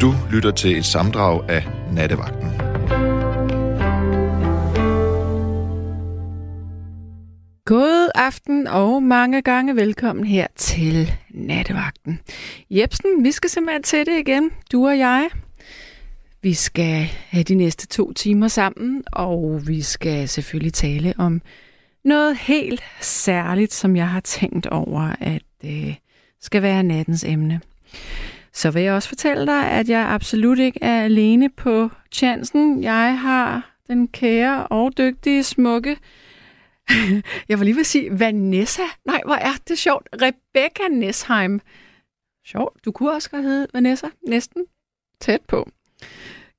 Du lytter til et samdrag af Nattevagten. God aften og mange gange velkommen her til Nattevagten. Jebsen, vi skal simpelthen til det igen, du og jeg. Vi skal have de næste to timer sammen, og vi skal selvfølgelig tale om noget helt særligt, som jeg har tænkt over, at det øh, skal være nattens emne. Så vil jeg også fortælle dig, at jeg absolut ikke er alene på chancen. Jeg har den kære og dygtige, smukke, jeg var lige ved at sige Vanessa. Nej, hvor er det sjovt. Rebecca Nesheim. Sjovt. Du kunne også have hedde Vanessa. Næsten. Tæt på.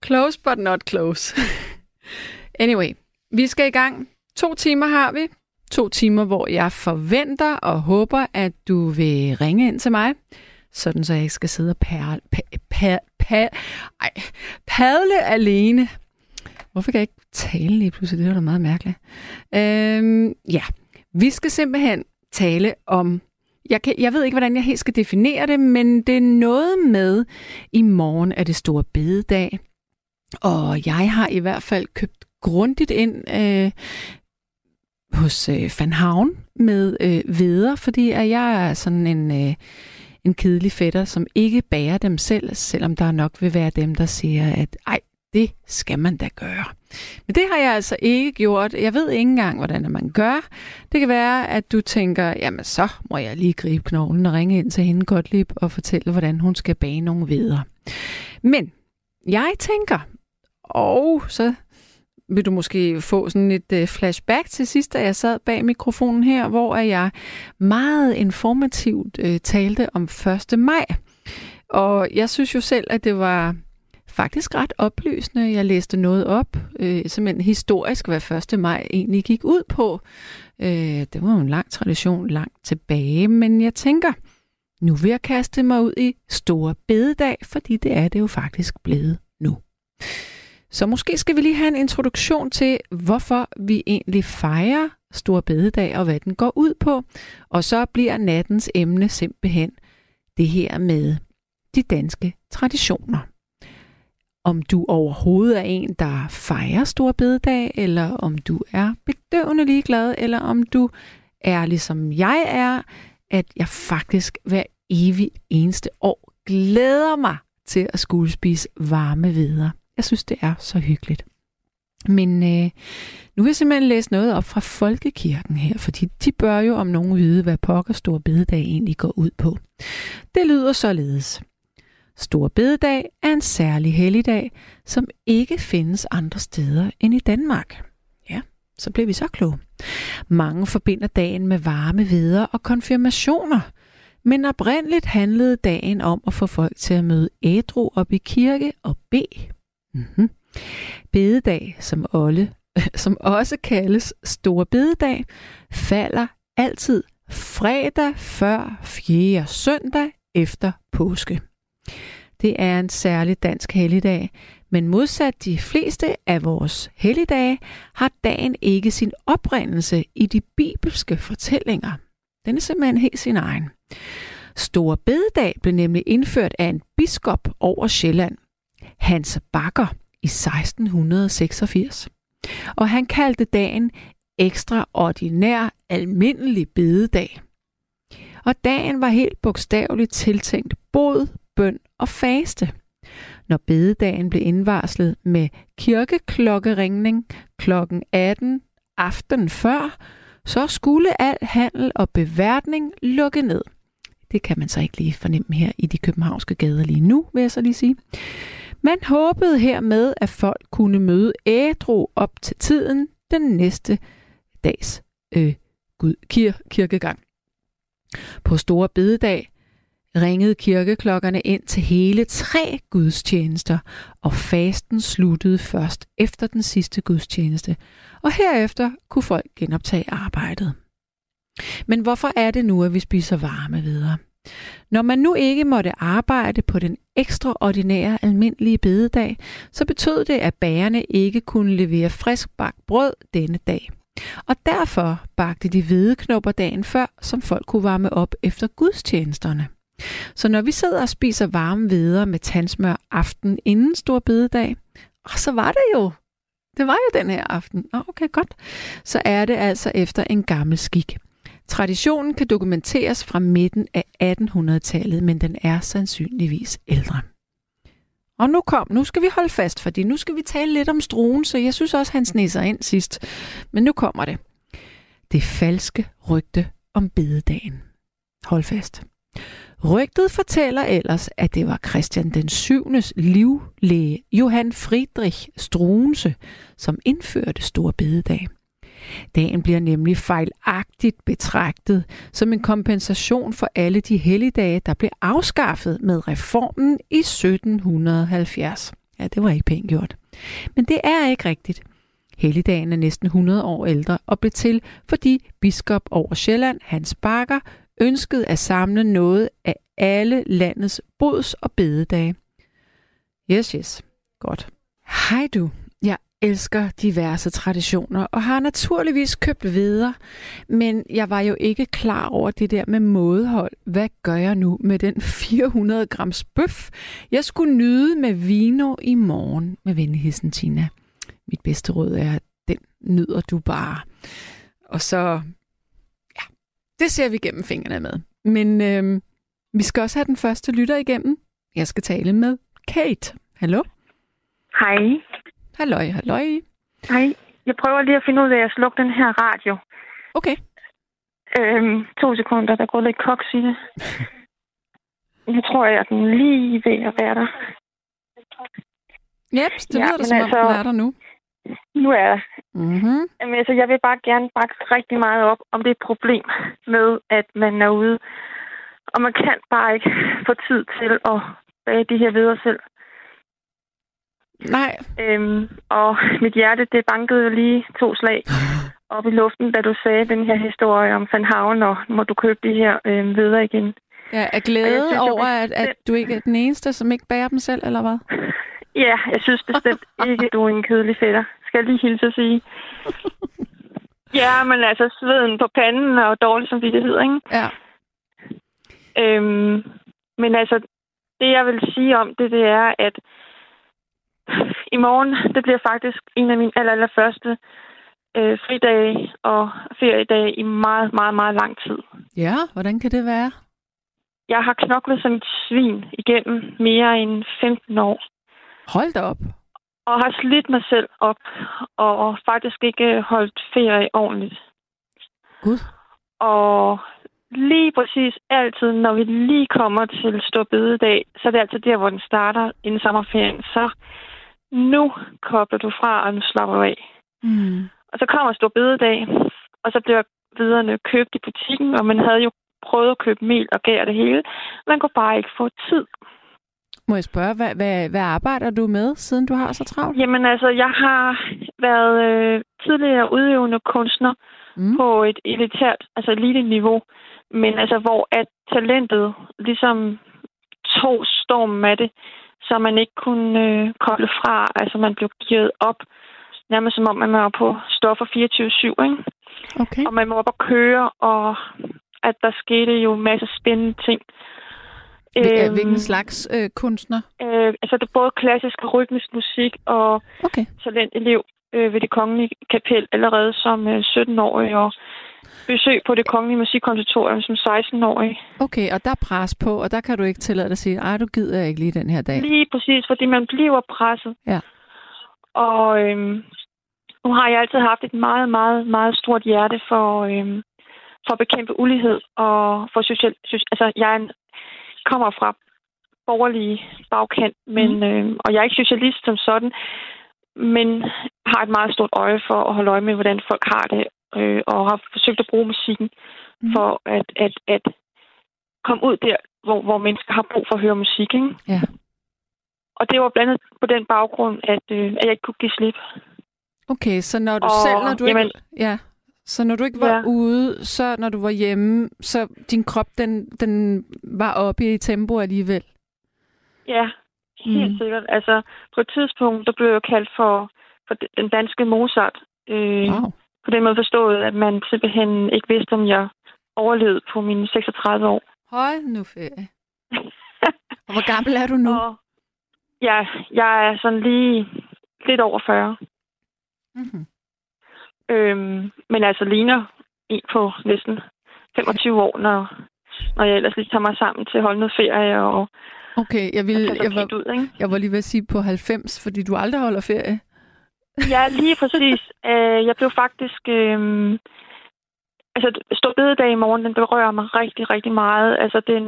Close but not close. anyway, vi skal i gang. To timer har vi. To timer, hvor jeg forventer og håber, at du vil ringe ind til mig sådan så jeg ikke skal sidde og padle, ej, padle alene. Hvorfor kan jeg ikke tale lige pludselig? Det var da meget mærkeligt. Øhm, ja, vi skal simpelthen tale om jeg, kan, jeg ved ikke, hvordan jeg helt skal definere det, men det er noget med, i morgen er det store bededag, og jeg har i hvert fald købt grundigt ind øh, hos øh, Van Havn med øh, veder, fordi at jeg er sådan en... Øh, en kedelig fætter, som ikke bærer dem selv, selvom der nok vil være dem, der siger, at ej, det skal man da gøre. Men det har jeg altså ikke gjort. Jeg ved ikke engang, hvordan man gør. Det kan være, at du tænker, jamen så må jeg lige gribe knoglen og ringe ind til hende Gottlieb og fortælle, hvordan hun skal bage nogle videre. Men jeg tænker, og så vil du måske få sådan et øh, flashback til sidst, da jeg sad bag mikrofonen her, hvor jeg meget informativt øh, talte om 1. maj. Og jeg synes jo selv, at det var faktisk ret oplysende. Jeg læste noget op, øh, simpelthen historisk, hvad 1. maj egentlig gik ud på. Øh, det var jo en lang tradition langt tilbage, men jeg tænker, nu vil jeg kaste mig ud i store bededag, fordi det er det jo faktisk blevet nu. Så måske skal vi lige have en introduktion til, hvorfor vi egentlig fejrer Stor Bededag og hvad den går ud på. Og så bliver nattens emne simpelthen det her med de danske traditioner. Om du overhovedet er en, der fejrer Stor Bededag, eller om du er bedøvende ligeglad, eller om du er ligesom jeg er, at jeg faktisk hver evig eneste år glæder mig til at skulle spise varme videre. Jeg synes, det er så hyggeligt. Men øh, nu vil jeg simpelthen læse noget op fra Folkekirken her, fordi de bør jo om nogen vide, hvad pokker Stor Bededag egentlig går ud på. Det lyder således. Stor Bededag er en særlig helligdag, som ikke findes andre steder end i Danmark. Ja, så bliver vi så kloge. Mange forbinder dagen med varme veder og konfirmationer, men oprindeligt handlede dagen om at få folk til at møde ædru op i kirke og bede. Mm-hmm. Bededag, som, Olle, som også kaldes Stor Bededag, falder altid fredag før 4. søndag efter påske. Det er en særlig dansk helligdag, men modsat de fleste af vores helligdage, har dagen ikke sin oprindelse i de bibelske fortællinger. Den er simpelthen helt sin egen. Store bededag blev nemlig indført af en biskop over Sjælland, Hans Bakker i 1686. Og han kaldte dagen ekstraordinær almindelig bededag. Og dagen var helt bogstaveligt tiltænkt bod, bøn og faste. Når bededagen blev indvarslet med kirkeklokkeringning klokken 18 aften før, så skulle al handel og beværtning lukke ned. Det kan man så ikke lige fornemme her i de københavnske gader lige nu, vil jeg så lige sige. Man håbede hermed, at folk kunne møde ædru op til tiden den næste dags øh, Gud, kir- kirkegang. På store bededag ringede kirkeklokkerne ind til hele tre gudstjenester, og fasten sluttede først efter den sidste gudstjeneste, og herefter kunne folk genoptage arbejdet. Men hvorfor er det nu, at vi spiser varme videre? Når man nu ikke måtte arbejde på den ekstraordinære almindelige bededag, så betød det, at bagerne ikke kunne levere frisk bagt brød denne dag. Og derfor bagte de hvide knopper dagen før, som folk kunne varme op efter gudstjenesterne. Så når vi sidder og spiser varme hveder med tandsmør aften inden stor bededag, og så var det jo, det var jo den her aften. Okay, godt. Så er det altså efter en gammel skik. Traditionen kan dokumenteres fra midten af 1800-tallet, men den er sandsynligvis ældre. Og nu kom, nu skal vi holde fast, fordi nu skal vi tale lidt om struen, så jeg synes også, han sneser ind sidst. Men nu kommer det. Det falske rygte om bededagen. Hold fast. Rygtet fortæller ellers, at det var Christian den 7. livlæge Johan Friedrich Struense, som indførte stor bededag. Dagen bliver nemlig fejlagtigt betragtet som en kompensation for alle de helligdage, der blev afskaffet med reformen i 1770. Ja, det var ikke pænt gjort. Men det er ikke rigtigt. Helligdagen er næsten 100 år ældre og blev til, fordi biskop over Sjælland, Hans Bakker, ønskede at samle noget af alle landets bods- og bededage. Yes, yes. Godt. Hej du elsker diverse traditioner og har naturligvis købt videre, men jeg var jo ikke klar over det der med mådehold. Hvad gør jeg nu med den 400 grams bøf, jeg skulle nyde med vino i morgen med venligheden Tina? Mit bedste råd er, at den nyder du bare. Og så, ja, det ser vi gennem fingrene med. Men øh, vi skal også have den første lytter igennem. Jeg skal tale med Kate. Hallo? Hej. Halløj, halløj. Hej. Jeg prøver lige at finde ud af at slukke den her radio. Okay. Øhm, to sekunder, der går lidt koks i det. Jeg tror, jeg er den lige ved at være der. Yep, det ja, lyder da som altså, om, er der nu. Nu er jeg mm-hmm. Jamen, altså, jeg vil bare gerne bakke rigtig meget op om det problem med, at man er ude. Og man kan bare ikke få tid til at bage de her videre selv. Nej. Øhm, og mit hjerte, det bankede jo lige to slag op i luften, da du sagde den her historie om Van Haven, og må du købe de her øhm, videre igen. Ja, er glæde synes, over, at, at du ikke er den eneste, som ikke bærer dem selv, eller hvad? Ja, jeg synes bestemt ikke, du er en kedelig fætter. Skal jeg lige hilse at sige. Ja, men altså sveden på panden og dårlig som det hedder, ikke? Ja. Øhm, men altså, det jeg vil sige om det, det er, at i morgen, det bliver faktisk en af mine aller, aller første øh, fridage og feriedage i meget, meget, meget lang tid. Ja, hvordan kan det være? Jeg har knoklet som et svin igennem mere end 15 år. Hold da op. Og har slidt mig selv op, og faktisk ikke holdt ferie ordentligt. Gud. Og lige præcis altid, når vi lige kommer til Stor Bededag, så er det altid der, hvor den starter inden sommerferien. Så nu kobler du fra, og nu slapper du af. Mm. Og så kommer stor bededag, og så bliver viderne købt i butikken, og man havde jo prøvet at købe mel og gær det hele. Man kunne bare ikke få tid. Må jeg spørge, hvad, hvad, hvad arbejder du med, siden du har så travlt? Jamen altså, jeg har været øh, tidligere udøvende kunstner mm. på et elitært, altså elite-niveau. Men altså, hvor at talentet ligesom tog stormen af det så man ikke kunne øh, koble fra. Altså man blev givet op, nærmest som om man var på stoffer 24-7, ikke? Okay. Og man må op og køre, og at der skete jo en masse spændende ting. Øhm, Hvilken slags øh, kunstner? Øh, altså det er både klassisk og rytmisk musik og okay. talentelev øh, ved det kongelige kapel allerede som øh, 17-årig, og besøg på det kongelige musikkonservatorium som 16-årig. Okay, og der er pres på, og der kan du ikke tillade dig at sige, ej, du gider ikke lige den her dag. Lige præcis, fordi man bliver presset. Ja. Og øhm, nu har jeg altid haft et meget, meget, meget stort hjerte for, øhm, for at bekæmpe ulighed og for social... Altså, jeg en, kommer fra borgerlige bagkant, men, mm. øhm, og jeg er ikke socialist som sådan, men har et meget stort øje for at holde øje med, hvordan folk har det, øh, og har forsøgt at bruge musikken mm. for at, at, at komme ud der, hvor, hvor mennesker har brug for at høre musik. Ikke? Ja. Og det var blandt andet på den baggrund, at, øh, at jeg ikke kunne give slip. Okay, så når du og, selv, når du jamen, ikke, ja, så når du ikke var ja. ude, så når du var hjemme, så din krop, den, den var oppe i tempo alligevel? Ja, helt mm. sikkert. Altså, på et tidspunkt, der blev jeg kaldt for, for den danske Mozart. Øh, wow på den måde forstået, at man simpelthen ikke vidste, om jeg overlevede på mine 36 år. Hold nu ferie. Og hvor gammel er du nu? Og ja, jeg er sådan lige lidt over 40. Mm-hmm. Øhm, men altså ligner en på næsten 25 år, når, når jeg ellers lige tager mig sammen til at holde noget ferie og, Okay, jeg, og vil, tage jeg, var, ud, ikke? jeg var lige ved at sige på 90, fordi du aldrig holder ferie. Ja, lige præcis. Øh, jeg blev faktisk... Øh, altså, stor bededag i morgen, den berører mig rigtig, rigtig meget. Altså, den,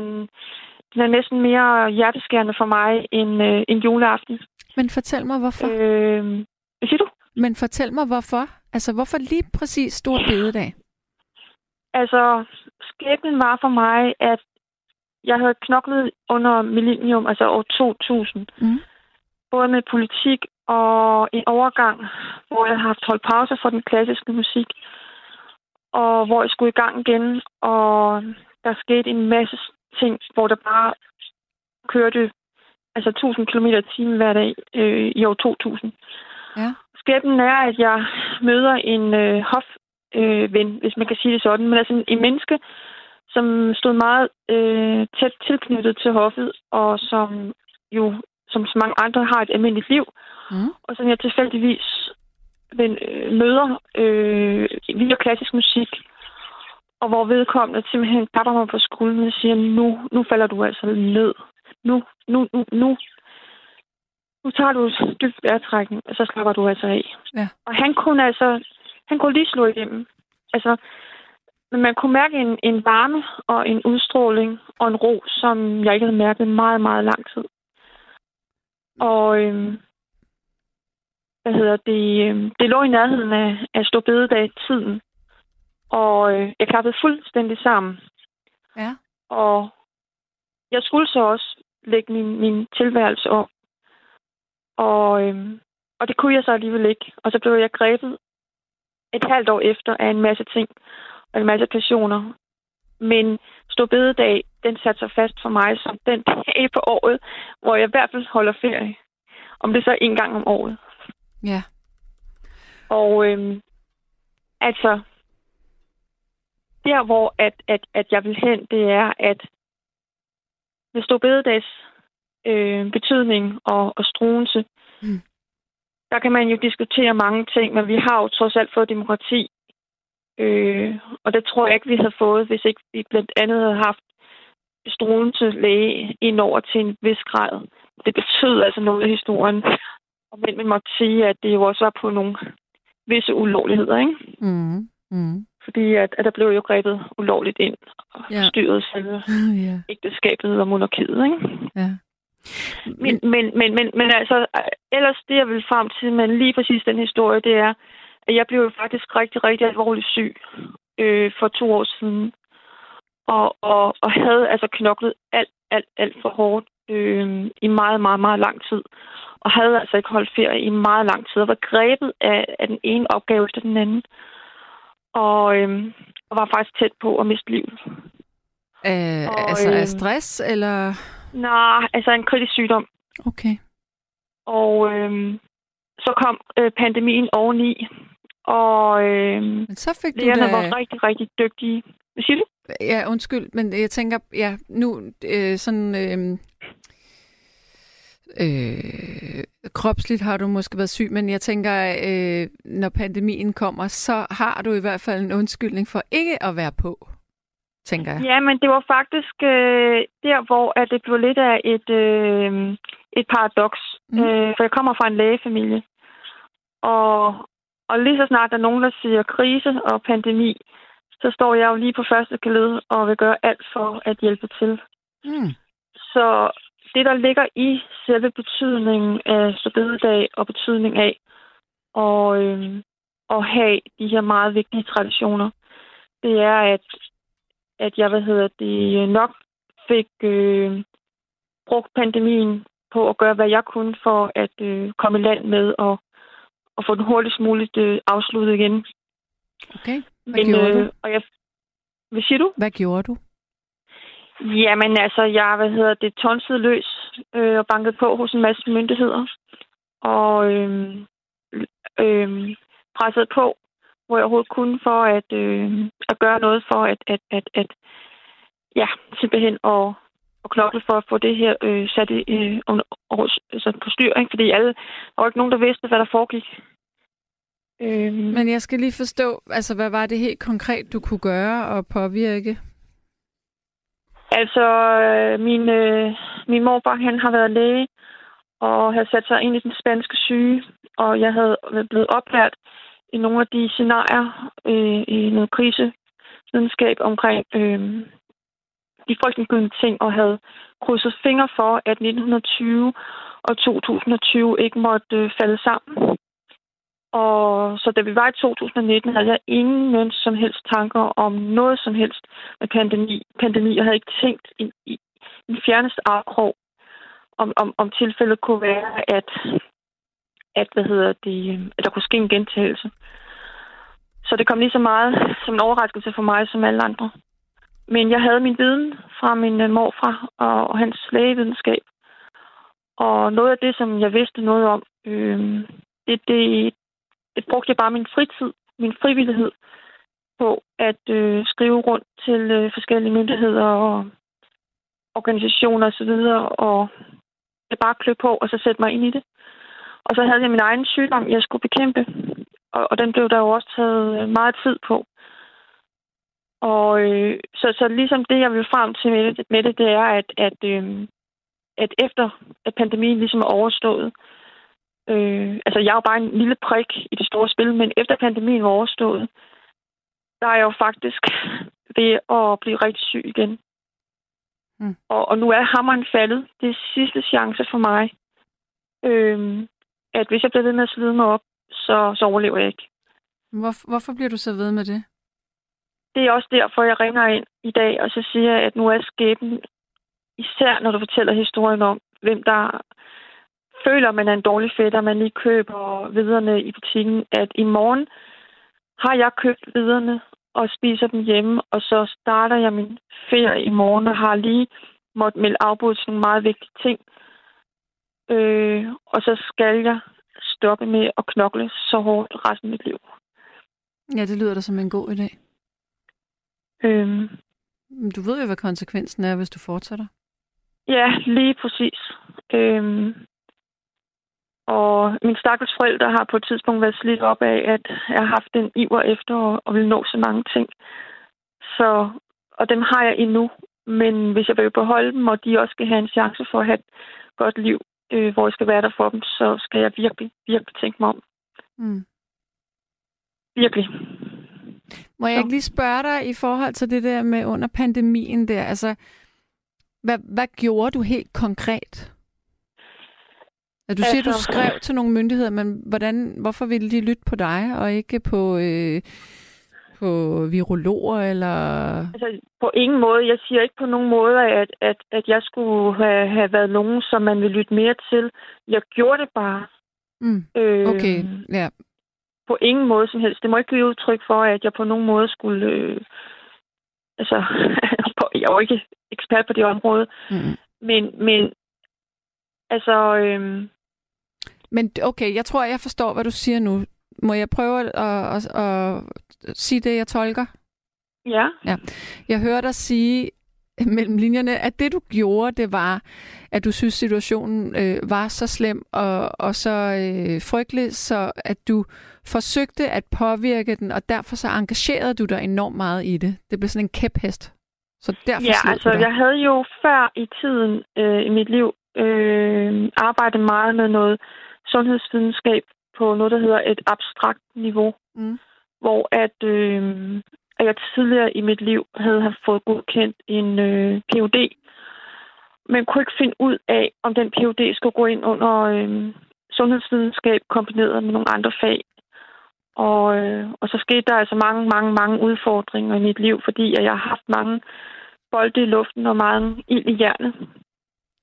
den er næsten mere hjerteskærende for mig end, øh, end juleaften. Men fortæl mig, hvorfor. Øh, hvad siger du? Men fortæl mig, hvorfor. Altså, hvorfor lige præcis stor bededag? Altså, skæbnen var for mig, at jeg havde knoklet under millennium, altså år 2000. Mm. Både med politik og en overgang, hvor jeg har haft holdt pause for den klassiske musik. Og hvor jeg skulle i gang igen, og der skete en masse ting, hvor der bare kørte altså 1000 km i timen hver dag øh, i år 2000. Ja. Skæbnen er, at jeg møder en øh, hofven, øh, ven, hvis man kan sige det sådan, men altså en, en menneske, som stod meget øh, tæt tilknyttet til hoffet, og som jo, som så mange andre, har et almindeligt liv, Mm. og som jeg tilfældigvis ven, øh, møder øh, via klassisk musik, og hvor vedkommende simpelthen klapper mig på skulderen og siger, nu, nu falder du altså ned. Nu, nu, nu, nu. Nu tager du et dybt vejrtrækning, og så slapper du altså af. Ja. Og han kunne altså, han kunne lige slå igennem. Altså, men man kunne mærke en, en varme og en udstråling og en ro, som jeg ikke havde mærket meget, meget lang tid. Og øhm, hvad hedder det, øhm, det lå i nærheden af, af Stor Bededag tiden. Og øh, jeg klappede fuldstændig sammen. Ja. Og jeg skulle så også lægge min, min tilværelse om. Og, øhm, og det kunne jeg så alligevel ikke. Og så blev jeg grebet et halvt år efter af en masse ting og en masse passioner. Men Stor Bededag, den satte sig fast for mig som den dag på året, hvor jeg i hvert fald holder ferie. Om det så er en gang om året. Ja. Og øhm, altså, der hvor at, at, at jeg vil hen, det er, at med Stor Bededags øh, betydning og, og struense, Mm. der kan man jo diskutere mange ting, men vi har jo trods alt fået demokrati. Øh, og det tror jeg ikke, vi havde fået, hvis ikke vi blandt andet havde haft struense læge ind over til en vis grad. Det betød altså noget af historien. Og men man måtte sige, at det jo også var på nogle visse ulovligheder, ikke? Mm. Mm. Fordi at, at der blev jo grebet ulovligt ind og Ja. styret selve Ja. ægteskabet og monarkiet, ikke? Ja. Men, men, men, men, men altså, ellers det, jeg vil frem til, men lige præcis den historie, det er, at jeg blev jo faktisk rigtig, rigtig alvorligt syg øh, for to år siden. Og, og, og havde altså knoklet alt, alt, alt for hårdt øh, i meget, meget, meget lang tid. Og havde altså ikke holdt ferie i meget lang tid. Og var grebet af, af den ene opgave efter den anden. Og, øh, og var faktisk tæt på at miste livet. Øh, Og, altså af øhm, stress, eller... Nej, altså en kritisk sygdom. Okay. Og øhm, så kom øh, pandemien oveni, og øhm, Men så fik du da... var rigtig, rigtig dygtige. Hvad siger du? Ja, undskyld, men jeg tænker, ja, nu øh, sådan... Øh, øh, kropsligt har du måske været syg, men jeg tænker, øh, når pandemien kommer, så har du i hvert fald en undskyldning for ikke at være på, tænker jeg. Ja, men det var faktisk øh, der, hvor at det blev lidt af et, øh, et paradoks. Mm. Øh, for jeg kommer fra en lægefamilie. Og, og lige så snart der er nogen, der siger krise og pandemi, så står jeg jo lige på første kaled og vil gøre alt for at hjælpe til. Mm. Så det, der ligger i selve betydningen af Storbededag og betydning af og, øhm, at have de her meget vigtige traditioner, det er, at, at jeg, hvad hedder det, nok fik øh, brugt pandemien på at gøre, hvad jeg kunne for at øh, komme i land med og, og få den hurtigst muligt øh, afsluttet igen. Okay. Hvad gjorde du? og jeg, hvad siger du? Hvad gjorde du? Jamen altså, jeg, hvad hedder det, tonsede løs øh, og bankede på hos en masse myndigheder. Og øh, øh, pressede på, hvor jeg overhovedet kunne for at, øh, at gøre noget for at, at, at, at ja, simpelthen at, at og knokle for at få det her øh, sat i, øh, under, altså på styr, ikke? fordi alle, der var ikke nogen, der vidste, hvad der foregik. Øhm. Men jeg skal lige forstå, altså hvad var det helt konkret, du kunne gøre og påvirke? Altså, øh, min, øh, min morfar, han har været læge og havde sat sig ind i den spanske syge, og jeg havde blevet oplært i nogle af de scenarier øh, i noget krisevidenskab omkring øh, de frygtindgydende ting, og havde krydset fingre for, at 1920 og 2020 ikke måtte øh, falde sammen. Og så da vi var i 2019, havde jeg ingen som helst tanker om noget som helst med pandemi. Pandemi, jeg havde ikke tænkt i, i i fjerneste afkrog, om, om, om tilfældet kunne være, at, at, hvad hedder det, at der kunne ske en gentagelse. Så det kom lige så meget som en overraskelse for mig som alle andre. Men jeg havde min viden fra min øh, morfar og, og hans lægevidenskab. Og noget af det, som jeg vidste noget om, øh, det, det, det brugte jeg bare min fritid, min frivillighed på at øh, skrive rundt til øh, forskellige myndigheder og organisationer osv. Og, og jeg bare klø på og så sætte mig ind i det. Og så havde jeg min egen sygdom, jeg skulle bekæmpe. Og, og den blev der jo også taget øh, meget tid på. Og øh, så, så ligesom det, jeg vil frem til med det, med det, det er, at, at, øh, at efter at pandemien ligesom er overstået, øh, altså jeg er jo bare en lille prik i det store spil, men efter pandemien var overstået, der er jeg jo faktisk ved at blive rigtig syg igen. Mm. Og, og nu er hammeren faldet. Det er sidste chance for mig. Øh, at hvis jeg bliver ved med at slide mig op, så, så overlever jeg ikke. Hvor, hvorfor bliver du så ved med det? Det er også derfor, jeg ringer ind i dag, og så siger jeg, at nu er skæbnen, især når du fortæller historien om, hvem der føler, man er en dårlig fætter, man lige køber viderne i butikken, at i morgen har jeg købt viderne og spiser dem hjemme, og så starter jeg min ferie i morgen og har lige måtte melde afbud til nogle meget vigtige ting. Øh, og så skal jeg stoppe med at knokle så hårdt resten af mit liv. Ja, det lyder da som en god idé. Øhm, du ved jo, hvad konsekvensen er, hvis du fortsætter. Ja, lige præcis. Øhm, og min stakkels forældre har på et tidspunkt været slidt op af, at jeg har haft en iver efter at, at vil nå så mange ting. Så, og dem har jeg endnu. Men hvis jeg vil beholde dem, og de også skal have en chance for at have et godt liv, øh, hvor jeg skal være der for dem, så skal jeg virkelig, virkelig tænke mig om. Mm. Virkelig. Må jeg ikke lige spørge dig i forhold til det der med under pandemien der? Altså, hvad, hvad gjorde du helt konkret? Ja, du siger, altså, du skrev til nogle myndigheder, men hvordan, hvorfor ville de lytte på dig, og ikke på, øh, på virologer? Eller... Altså, på ingen måde. Jeg siger ikke på nogen måde, at, at, at jeg skulle have, have været nogen, som man ville lytte mere til. Jeg gjorde det bare. Mm. Okay, øh, ja. På ingen måde som helst. Det må ikke give udtryk for, at jeg på nogen måde skulle... Øh, altså, jeg er jo ikke ekspert på det område. Mm. Men, men altså, øh, men okay, jeg tror, jeg forstår, hvad du siger nu. Må jeg prøve at, at, at, at sige det, jeg tolker? Ja. ja. Jeg hører dig sige mellem linjerne, at det du gjorde, det var, at du synes, situationen øh, var så slem og, og så øh, frygtelig, så at du forsøgte at påvirke den, og derfor så engagerede du dig enormt meget i det. Det blev sådan en kæphest. Så derfor ja, altså jeg havde jo før i tiden øh, i mit liv øh, arbejdet meget med noget sundhedsvidenskab på noget, der hedder et abstrakt niveau. Mm. Hvor at, øh, at jeg tidligere i mit liv havde haft fået godkendt en øh, PhD, men kunne ikke finde ud af, om den PhD skulle gå ind under øh, sundhedsvidenskab kombineret med nogle andre fag. Og, øh, og så skete der altså mange, mange, mange udfordringer i mit liv, fordi jeg har haft mange bolde i luften og mange ild i hjernet.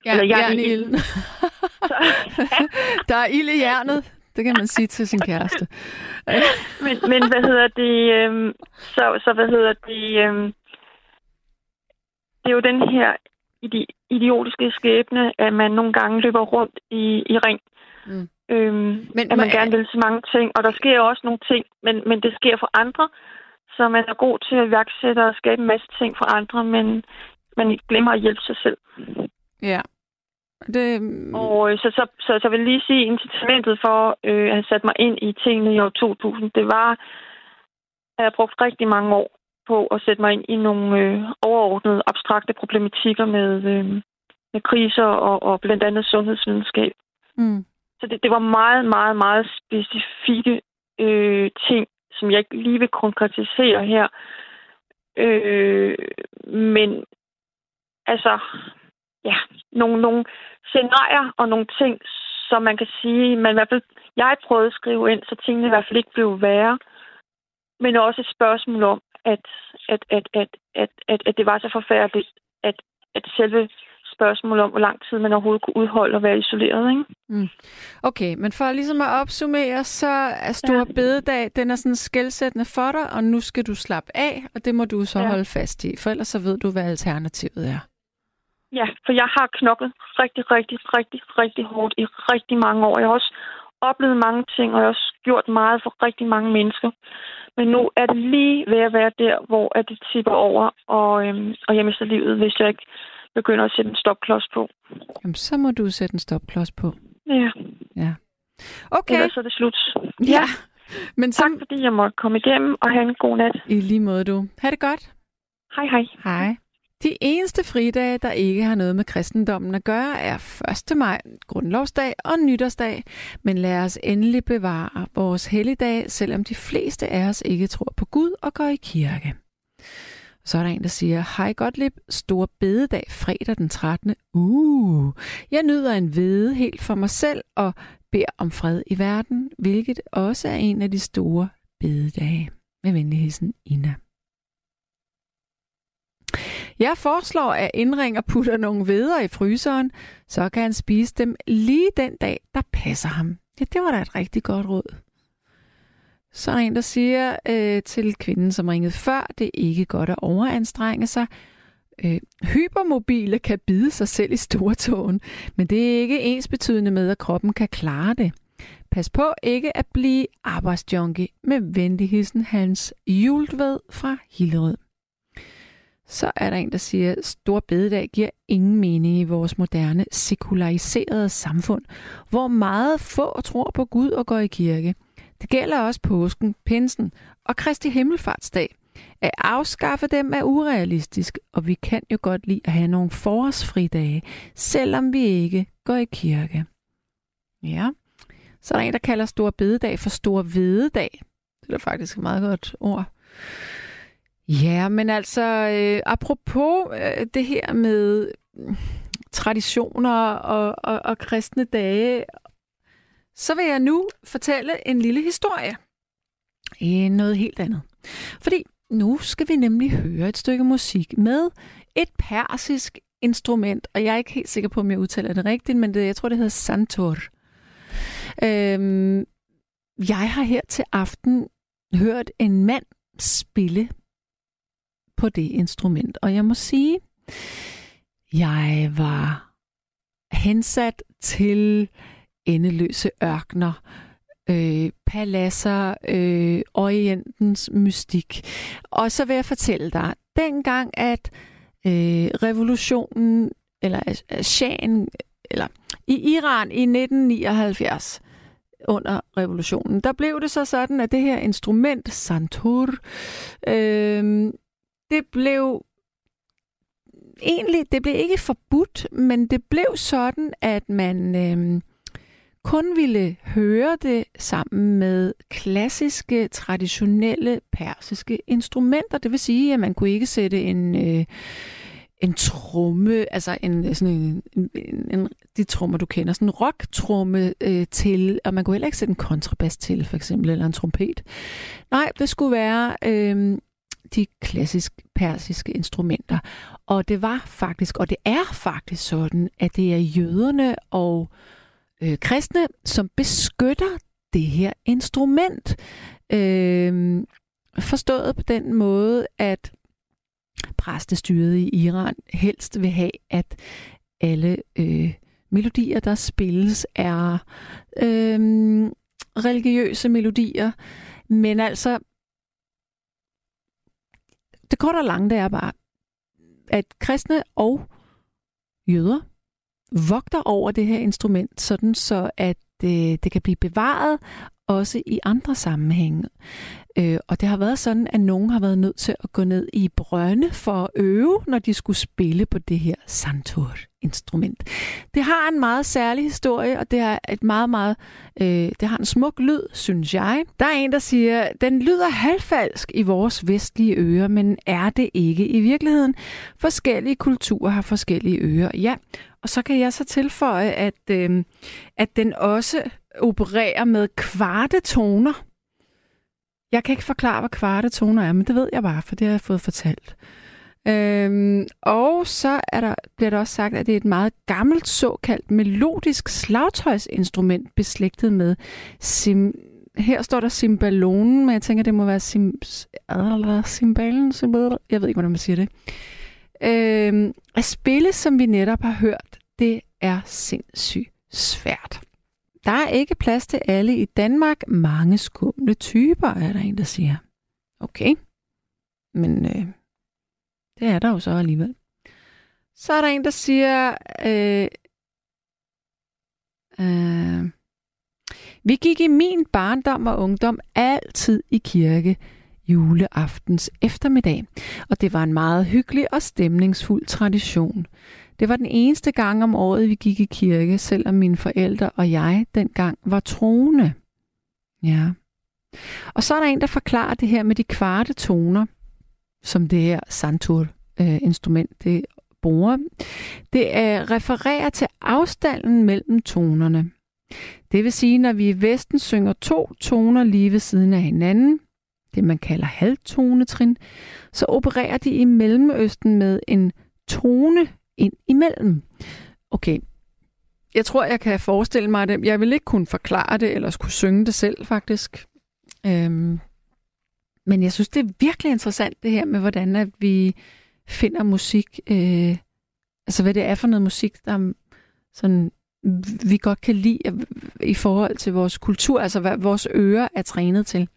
Ja, Eller jern i ilden. der er ild i hjernet. Det kan man sige til sin kæreste. men, men hvad hedder det? Øhm, så, så hvad hedder det? Øhm, det er jo den her idiotiske skæbne, at man nogle gange løber rundt i, i ring. Mm. Øhm, men, at man gerne vil så mange ting. Og der sker også nogle ting, men, men det sker for andre. Så man er god til at iværksætte og skabe en masse ting for andre. Men man glemmer at hjælpe sig selv. Ja. Det... Og øh, så, så, så, så vil jeg lige sige, incitamentet for øh, at have sat mig ind i tingene i år 2000, det var, at jeg brugt rigtig mange år på at sætte mig ind i nogle øh, overordnede, abstrakte problematikker med, øh, med kriser og, og blandt andet sundhedsvidenskab. Mm. Så det, det var meget, meget, meget specifikke øh, ting, som jeg ikke lige vil konkretisere her. Øh, men altså, ja, nogle, nogle scenarier og nogle ting, som man kan sige, man i hvert fald, jeg prøvede at skrive ind, så tingene i hvert fald ikke blev værre. Men også et spørgsmål om, at, at, at, at, at, at, at det var så forfærdeligt, at, at selve spørgsmål om, hvor lang tid man overhovedet kunne udholde og være isoleret. Ikke? Mm. Okay, men for ligesom at opsummere, så er Stor ja. Bededag, den er sådan skældsættende for dig, og nu skal du slappe af, og det må du så ja. holde fast i, for ellers så ved du, hvad alternativet er. Ja, for jeg har knoklet rigtig, rigtig, rigtig, rigtig hårdt i rigtig mange år. Jeg har også oplevet mange ting, og jeg har også gjort meget for rigtig mange mennesker. Men nu er det lige ved at være der, hvor at det tipper over, og, øhm, og jeg mister livet, hvis jeg ikke begynder at sætte en stopklods på. Jamen, så må du sætte en stopklods på. Ja. Ja. Okay. Ellers så er det slut. Ja. ja. Men så... Tak fordi jeg måtte komme igennem, og have en god nat. I lige måde, du. Ha' det godt. Hej, hej. Hej. De eneste fridage, der ikke har noget med kristendommen at gøre, er 1. maj, grundlovsdag og nytårsdag. Men lad os endelig bevare vores helligdag, selvom de fleste af os ikke tror på Gud og går i kirke. Så er der en, der siger, hej Gottlieb, stor bededag fredag den 13. Uh, jeg nyder en hvede helt for mig selv og beder om fred i verden, hvilket også er en af de store bededage. Med venligheden, Ina. Jeg foreslår, at indringer putter nogle veder i fryseren, så kan han spise dem lige den dag, der passer ham. Ja, det var da et rigtig godt råd. Så er der en, der siger øh, til kvinden, som ringede før, det er ikke godt at overanstrenge sig. Øh, hypermobile kan bide sig selv i stortåen, men det er ikke ens betydende med, at kroppen kan klare det. Pas på ikke at blive arbejdsjunkie med venligheden Hans Jultved fra Hillerød. Så er der en, der siger, at stor bededag giver ingen mening i vores moderne, sekulariserede samfund, hvor meget få tror på Gud og går i kirke. Det gælder også påsken, pinsen og Kristi Himmelfartsdag. At afskaffe dem er urealistisk, og vi kan jo godt lide at have nogle forårsfridage, selvom vi ikke går i kirke. Ja, så er der en, der kalder stor bededag for stor vededag. Det er faktisk et meget godt ord. Ja, men altså, øh, apropos øh, det her med øh, traditioner og, og, og kristne dage, så vil jeg nu fortælle en lille historie. Øh, noget helt andet. Fordi nu skal vi nemlig høre et stykke musik med et persisk instrument, og jeg er ikke helt sikker på, om jeg udtaler det rigtigt, men det, jeg tror, det hedder santor. Øhm, jeg har her til aften hørt en mand spille på det instrument. Og jeg må sige, jeg var hensat til endeløse ørkner, øh, paladser, øh, orientens mystik. Og så vil jeg fortælle dig, dengang at øh, revolutionen, eller øh, Shahen, eller i Iran i 1979, under revolutionen, der blev det så sådan, at det her instrument, santur, øh, det blev egentlig, det blev ikke forbudt, men det blev sådan, at man øh, kun ville høre det sammen med klassiske, traditionelle persiske instrumenter. Det vil sige, at man kunne ikke sætte en, øh, en tromme, altså en, sådan en, en, en, de trommer, du kender, sådan en rock-tromme øh, til, og man kunne heller ikke sætte en kontrabas til, for eksempel, eller en trompet. Nej, det skulle være øh, de klassisk persiske instrumenter. Og det var faktisk, og det er faktisk sådan, at det er jøderne og øh, kristne, som beskytter det her instrument. Øh, forstået på den måde, at præstestyret i Iran helst vil have, at alle øh, melodier, der spilles, er øh, religiøse melodier. Men altså, det korte og lange, det er bare, at kristne og jøder vogter over det her instrument, sådan så at øh, det kan blive bevaret også i andre sammenhænge. Øh, og det har været sådan, at nogen har været nødt til at gå ned i brønde for at øve, når de skulle spille på det her santur-instrument. Det har en meget særlig historie, og det har et meget, meget, øh, det har en smuk lyd, synes jeg. Der er en, der siger, den lyder halvfalsk i vores vestlige ører, men er det ikke i virkeligheden? Forskellige kulturer har forskellige ører, ja. Og så kan jeg så tilføje, at, øh, at den også opererer med kvarte toner. Jeg kan ikke forklare, hvad kvarte toner er, men det ved jeg bare, for det har jeg fået fortalt. Øhm, og så er der, bliver der også sagt, at det er et meget gammelt såkaldt melodisk slagtøjsinstrument beslægtet med sim... Her står der cymbalonen, men jeg tænker, det må være sim... Øh, cymbalen, jeg ved ikke, hvordan man siger det. Øhm, at spille, som vi netop har hørt, det er sindssygt svært. Der er ikke plads til alle i Danmark. Mange skumle typer, er der en, der siger. Okay. Men øh, det er der jo så alligevel. Så er der en, der siger, øh, øh, vi gik i min barndom og ungdom altid i kirke juleaftens eftermiddag, og det var en meget hyggelig og stemningsfuld tradition. Det var den eneste gang om året, vi gik i kirke, selvom mine forældre og jeg dengang var troende. Ja. Og så er der en, der forklarer det her med de kvarte toner, som det her santur-instrument øh, det bruger. Det er, refererer til afstanden mellem tonerne. Det vil sige, når vi i Vesten synger to toner lige ved siden af hinanden, det man kalder halvtonetrin, så opererer de i Mellemøsten med en tone ind imellem. Okay, jeg tror, jeg kan forestille mig det. Jeg vil ikke kunne forklare det, eller skulle synge det selv, faktisk. Øhm, men jeg synes, det er virkelig interessant, det her med, hvordan at vi finder musik. Øh, altså, hvad det er for noget musik, der sådan, vi godt kan lide øh, i forhold til vores kultur, altså hvad vores ører er trænet til.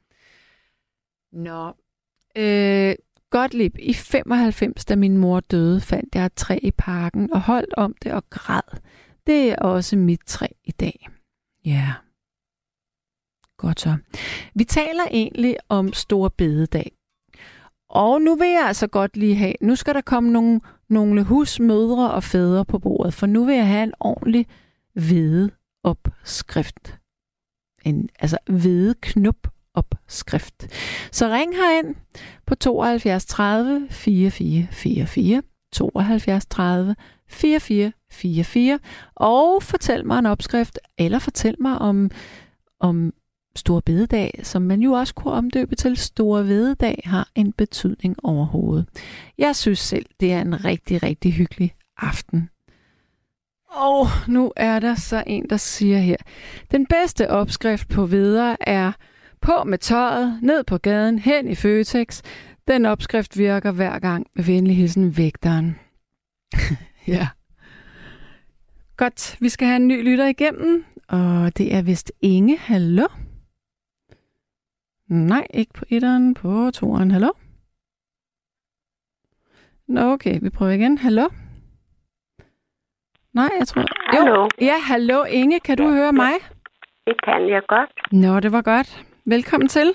Nå. Øh, Gottlieb, i 95, da min mor døde, fandt jeg et træ i parken og holdt om det og græd. Det er også mit træ i dag. Ja. Yeah. Godt så. Vi taler egentlig om Stor Bededag. Og nu vil jeg altså godt lige have, nu skal der komme nogle, nogle husmødre og fædre på bordet, for nu vil jeg have en ordentlig hvide opskrift. En, altså hvide knup opskrift. Så ring herind på 72 30 44 44, 72 30 44 44, og fortæl mig en opskrift, eller fortæl mig om, om Stor Bededag, som man jo også kunne omdøbe til Stor Vededag, har en betydning overhovedet. Jeg synes selv, det er en rigtig, rigtig hyggelig aften. Og nu er der så en, der siger her, den bedste opskrift på veder er på med tøjet, ned på gaden, hen i Føtex. Den opskrift virker hver gang med venlig hilsen vægteren. ja. Godt, vi skal have en ny lytter igennem, og det er vist Inge. Hallo? Nej, ikke på etteren, på toeren. Hallo? Nå, okay, vi prøver igen. Hallo? Nej, jeg tror... Hallo? Jo. Ja, hallo Inge, kan du høre mig? Det kan jeg godt. Nå, det var godt. Velkommen til.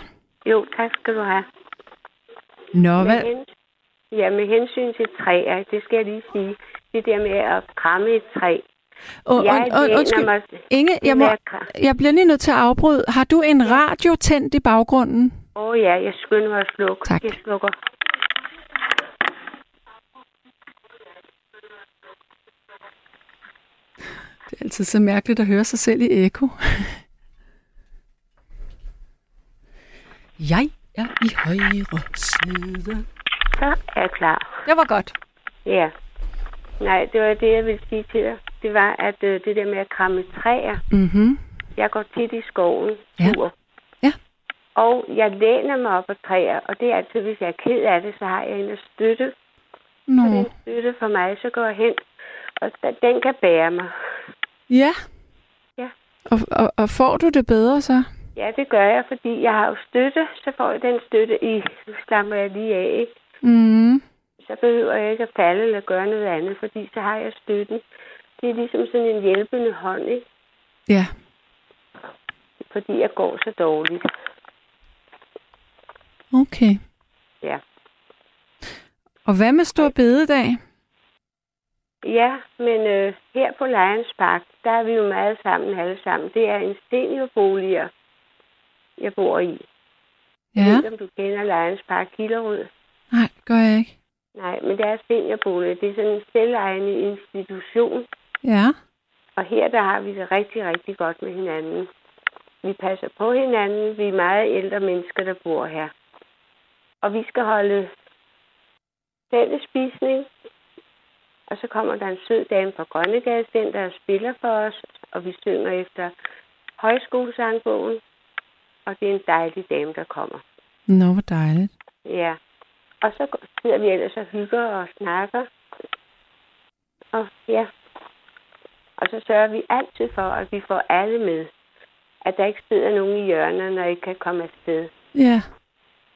Jo, tak skal du have. Nå, hvad? Med. Ja, med hensyn til træer, det skal jeg lige sige. Det der med at kramme et træ. Oh, jeg und, und, undskyld, mig... Inge, jeg, må, jeg bliver lige nødt til at afbryde. Har du en radio tændt i baggrunden? Åh oh, ja, jeg skynder mig at slukke. Tak. Jeg slukker. Det er altid så mærkeligt at høre sig selv i eko. Jeg er i højre side. Så er jeg klar. Det var godt. Ja. Nej, det var det, jeg ville sige til dig. Det var, at øh, det der med at kramme træer. Mm-hmm. Jeg går tit i skoven. Ja. Tur. Ja. Og jeg læner mig op ad træer, og det er altid, hvis jeg er ked af det, så har jeg en at støtte. Nå. Og den støtte for mig, så går jeg hen, og den kan bære mig. Ja. Ja. Og, og, og får du det bedre så? Ja, det gør jeg, fordi jeg har jo støtte, så får jeg den støtte i, nu slammer jeg lige af, ikke? Mm. så behøver jeg ikke at falde eller gøre noget andet, fordi så har jeg støtten. Det er ligesom sådan en hjælpende hånd, ikke? Ja. fordi jeg går så dårligt. Okay. Ja. Og hvad med stor bededag? Ja, men øh, her på Lions Park, der er vi jo meget sammen alle sammen. Det er en seniorbolig, jeg bor i. Ja. Jeg ved om du kender Lions Park Hillerød. Nej, det gør jeg ikke. Nej, men det er seniorbolig. Det er sådan en selvejende institution. Ja. Og her der har vi det rigtig, rigtig godt med hinanden. Vi passer på hinanden. Vi er meget ældre mennesker, der bor her. Og vi skal holde fælles spisning. Og så kommer der en sød dame fra Grønnegade og spiller for os. Og vi synger efter højskolesangbogen. Og det er en dejlig dame, der kommer. Nå, hvor dejligt. Ja. Og så sidder vi ellers og hygger og snakker. Og ja. Og så sørger vi altid for, at vi får alle med. At der ikke sidder nogen i hjørnet, når I kan komme afsted. Ja.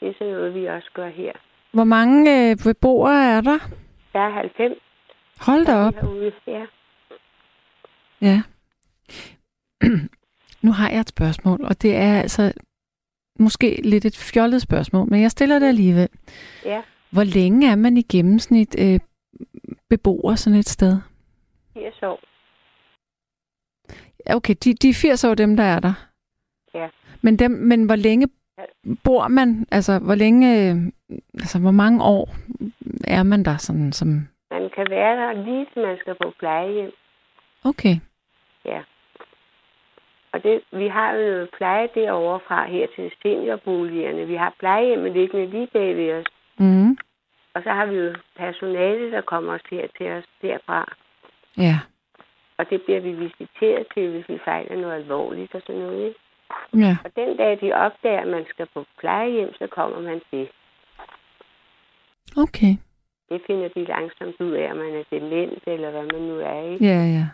Det er sådan noget, vi også gør her. Hvor mange øh, beboere er der? Der er 90 Hold da op. herude. Ja. Ja. nu har jeg et spørgsmål, og det er altså måske lidt et fjollet spørgsmål, men jeg stiller det alligevel. Ja. Hvor længe er man i gennemsnit øh, beboer sådan et sted? 80 år. Okay, de, de 80 år, dem der er der. Ja. Men, dem, men hvor længe bor man? Altså, hvor længe, øh, altså, hvor mange år er man der sådan som... Man kan være der lige til man skal på plejehjem. Okay, Ja. Og det, vi har jo pleje derovre fra her til seniorboligerne. Vi har plejehjemmet liggende lige bag ved os. mm, Og så har vi jo personale, der kommer os her til os derfra. ja, Og det bliver vi visiteret til, hvis vi fejler noget alvorligt og sådan noget. Ikke? ja, Og den dag, de opdager, at man skal på plejehjem, så kommer man til. okay, Det finder de langsomt ud af, om man er dement, eller hvad man nu er. Ikke? ja, ja.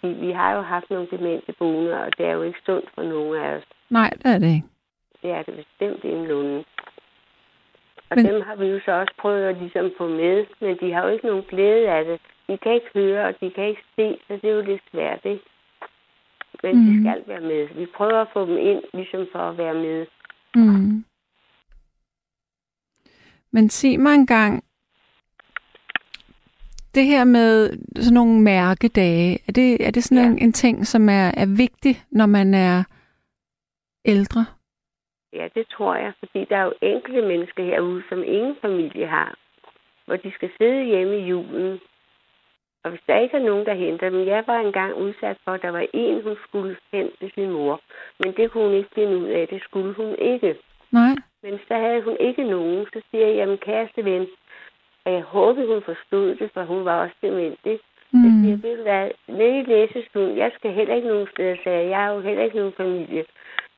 Fordi vi har jo haft nogle demente boende, og det er jo ikke sundt for nogen af os. Nej, det er det ikke. Det er det bestemt en lunde. Og Men- dem har vi jo så også prøvet at ligesom få med, men de har jo ikke nogen glæde af det. De kan ikke høre, og de kan ikke se, så det er jo lidt svært, ikke? Men mm. Mhm. de skal være med. Vi prøver at få dem ind, ligesom for at være med. Mm. Men sig mig engang, det her med sådan nogle mærkedage, er det, er det sådan Ja. en, en ting, som er, er vigtig, når man er ældre? Ja, det tror jeg, fordi der er jo enkelte mennesker herude, som ingen familie har, hvor de skal sidde hjemme i julen. Og hvis der ikke er nogen, der henter dem, jeg var engang udsat for, at der var en, hun skulle hen til sin mor, men det kunne hun ikke finde ud af, det skulle hun ikke. Nej? Men så havde hun ikke nogen, så siger jeg, jamen kæreste ven, og jeg håber, hun forstod det, for hun var også dement, ikke? Jeg siger, Mm. ved du hvad, nede i læsestuen, jeg skal heller ikke nogen steder, sagde jeg, jeg har jo heller ikke nogen familie.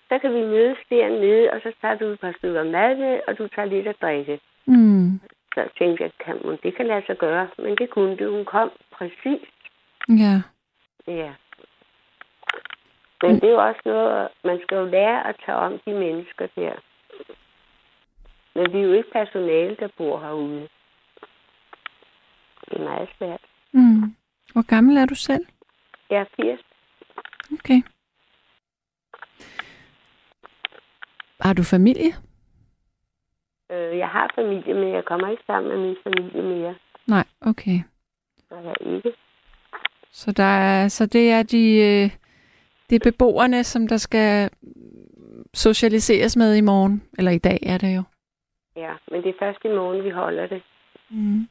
Så kan vi mødes dernede, og så tager du et par stykker mad med, og du tager lidt at drikke. Mm. Så tænkte jeg, kan hun, det kan lade sig gøre, men det kunne det. Hun kom præcis. Ja. Ja. Men det er jo også noget, man skal jo lære at tage om de mennesker der. Men vi er jo ikke personale, der bor herude. Det er meget svært. Mm. Hvor gammel er du selv? Jeg er 80. Okay. Har du familie? Øh, jeg har familie, men jeg kommer ikke sammen med min familie mere. Nej, okay. Så jeg ikke. Så, der er, så det er de, øh, det er beboerne, som der skal socialiseres med i morgen. Eller i dag er det jo. Ja, men det er først i morgen, vi holder det. Mm.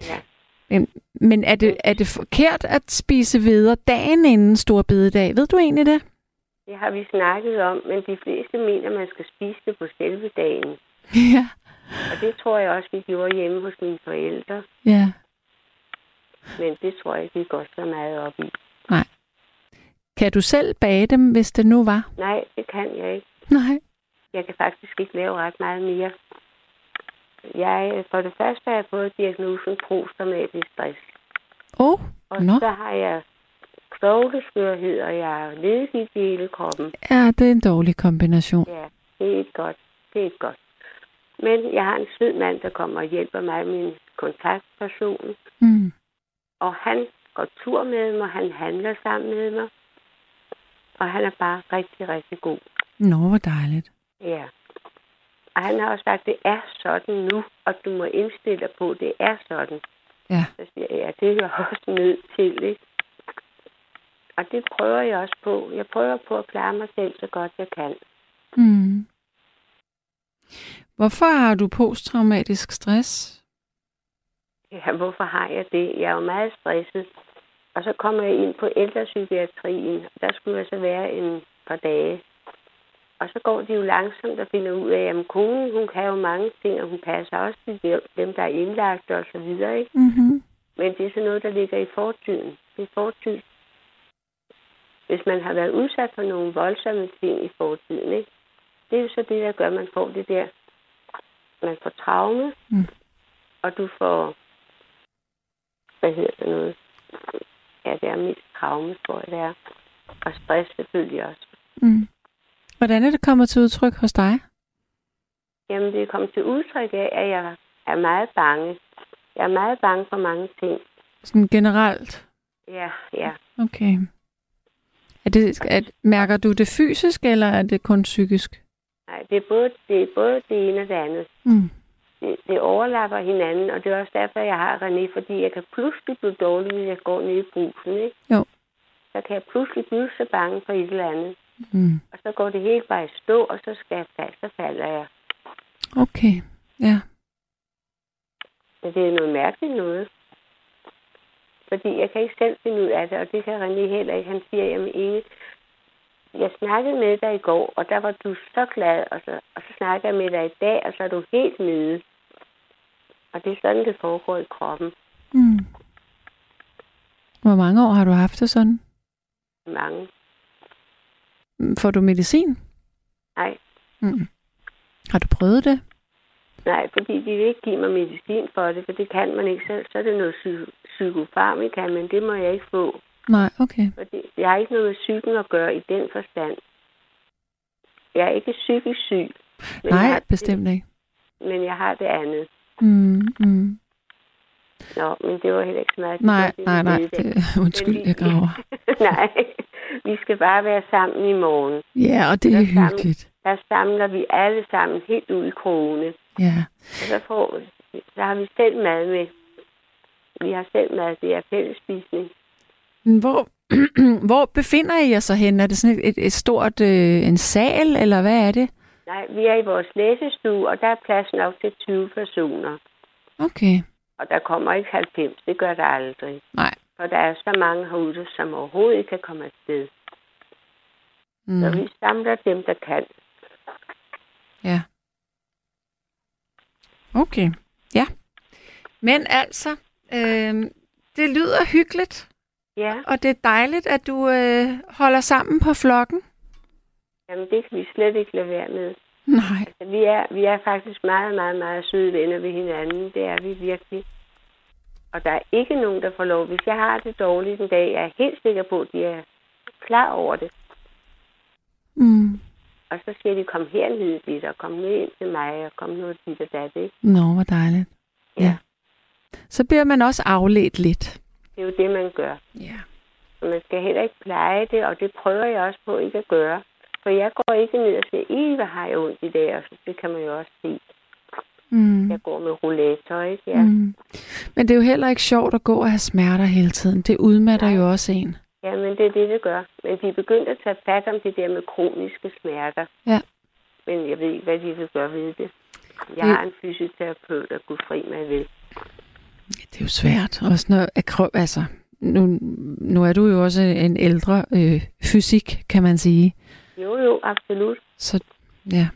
Ja. Men, men er, det, er det forkert at spise videre dagen inden stor bededag? Ved du egentlig det? Det har vi snakket om, men de fleste mener, at man skal spise det på selve dagen. ja. Og det tror jeg også, vi gjorde hjemme hos mine forældre. Ja. Men det tror jeg ikke, vi går så meget op i. Kan du selv bage dem, hvis det nu var? Nej, det kan jeg ikke. Nej. Jeg kan faktisk ikke lave ret meget mere. Jeg, for det første har jeg fået diagnosen posttraumatisk stress. Oh, Og Nå. så har jeg knogleskørhed, og jeg har ledegigt i hele kroppen. ja, det er en dårlig kombination. Ja, det er ikke godt. Det er ikke godt. Men jeg har en sød mand, der kommer og hjælper mig. Min kontaktperson. Mm. Og han går tur med mig, han handler sammen med mig. Og han er bare rigtig, rigtig god. Nå, hvor dejligt. Ja. Og han har også sagt, det er sådan nu, og du må indstille dig på, det er sådan. Ja. Så siger jeg, ja, det er jeg også nødt til, ikke? Og det prøver jeg også på. Jeg prøver på at klare mig selv så godt jeg kan. Mm. Hvorfor har du posttraumatisk stress? Ja, hvorfor har jeg det? Jeg er jo meget stresset. Og så kommer jeg ind på ældrepsykiatrien. Der skulle jeg så være en par dage. Og så går de jo langsomt og finder ud af, at konen, hun kan jo mange ting, og hun passer også til dem, der er indlagt og så videre, ikke? Mm-hmm. Men det er sådan noget, der ligger i fortiden. Det er fortid. Hvis man har været udsat for nogle voldsomme ting i fortiden, ikke? Det er jo så det, der gør, at man får det der. Man får traume, Mm. og du får... Hvad hedder det noget? Ja, det er mest traume, tror jeg, det er. Og stress selvfølgelig også. Mm. Hvordan er det kommet til udtryk hos dig? Jamen, det er kommet til udtryk af, at jeg er meget bange. Jeg er meget bange for mange ting. Sådan generelt? Ja, ja. Okay. Er det, er, mærker du det fysisk, eller er det kun psykisk? Nej, det er både det, er både det ene og det andet. Mm. Det, det overlapper hinanden, og det er også derfor, jeg har René, fordi jeg kan pludselig blive dårlig, hvis jeg går ned i brusen, ikke? Jo. Så kan jeg pludselig blive så bange for et eller andet. Mm. Og så går det helt bare i stå, og så skal jeg falde, så falder jeg. Okay, ja. Men det er noget mærkeligt noget. Fordi jeg kan ikke selv finde ud af det, og det kan René heller ikke. Han siger, jamen Inge, jeg snakkede med dig i går, og der var du så glad, og så, og så snakker jeg med dig i dag, og så er du helt nede. Og det er sådan, det foregår i kroppen. Mm. Hvor mange år har du haft det sådan? Mange. Får du medicin? Nej, Mm. Har du prøvet det? nej, fordi de vil ikke give mig medicin for det, for det kan man ikke selv. Så er det noget psy- psykofarmika, men det må jeg ikke få. Nej, okay. Fordi jeg har ikke noget med psyken at gøre i den forstand. Jeg er ikke psykisk syg. Men jeg Nej, har, bestemt ikke. Men jeg har det andet. Mm, mm. Nå, men det var heller ikke meget. Nej, Det nej, nej. Det, undskyld, vi- jeg graver. nej, vi skal bare være sammen i morgen. Ja, og det er Der sammen- hyggeligt. Der samler vi alle sammen helt ud i krone. Ja. Og så, får, så har vi selv mad med. Vi har selv mad, det er fællesspisning. Hvor, hvor befinder I jer så hen? Er det sådan et, et, et stort øh, en sal, eller hvad er det? Nej, vi er i vores læsestue, og der er plads nok til 20 personer. Okay. Og der kommer ikke 90, det gør der aldrig. Nej. For der er så mange herude, som overhovedet ikke kan komme afsted. Mm. Så vi samler dem, der kan. Ja. Okay. Ja. Men altså, øh, det lyder hyggeligt, Ja, og det er dejligt, at du øh, holder sammen på flokken. jamen det kan vi slet ikke lade være med. Nej. Altså, vi, er, vi er faktisk meget, meget, meget søde venner ved hinanden. Det er vi virkelig. Og der er ikke nogen, der får lov. Hvis jeg har det dårligt en dag, jeg er helt sikker på, at de er klar over det. Mm. Og så siger de, kom herned lidt, og kom ned ind til mig, og kom nu dit og dat, ikke? Nå, hvor dejligt. Ja. Så bliver man også afledt lidt. Det er jo det, man gør. Ja. Og man skal heller ikke pleje det, og det prøver jeg også på ikke at gøre. For jeg går ikke ned og siger, i, hvad har jeg ondt i dag? Og så, det kan man jo også se. Mm. Jeg går med rollator, ikke? Ja. Mm. Men det er jo heller ikke sjovt at gå og have smerter hele tiden. Det udmatter Nej. jo også en. ja, men det er det, det gør. Men de er begyndt at tage fat om det der med kroniske smerter. Ja. Men jeg ved ikke, hvad de vil gøre ved det. Jeg Det- har en fysioterapeut, der kunne fri mig ved. Det er jo svært. Også når, at krø- altså, nu, nu er du jo også en ældre øh, fysik, kan man sige. Jo, jo, absolut. Så ja.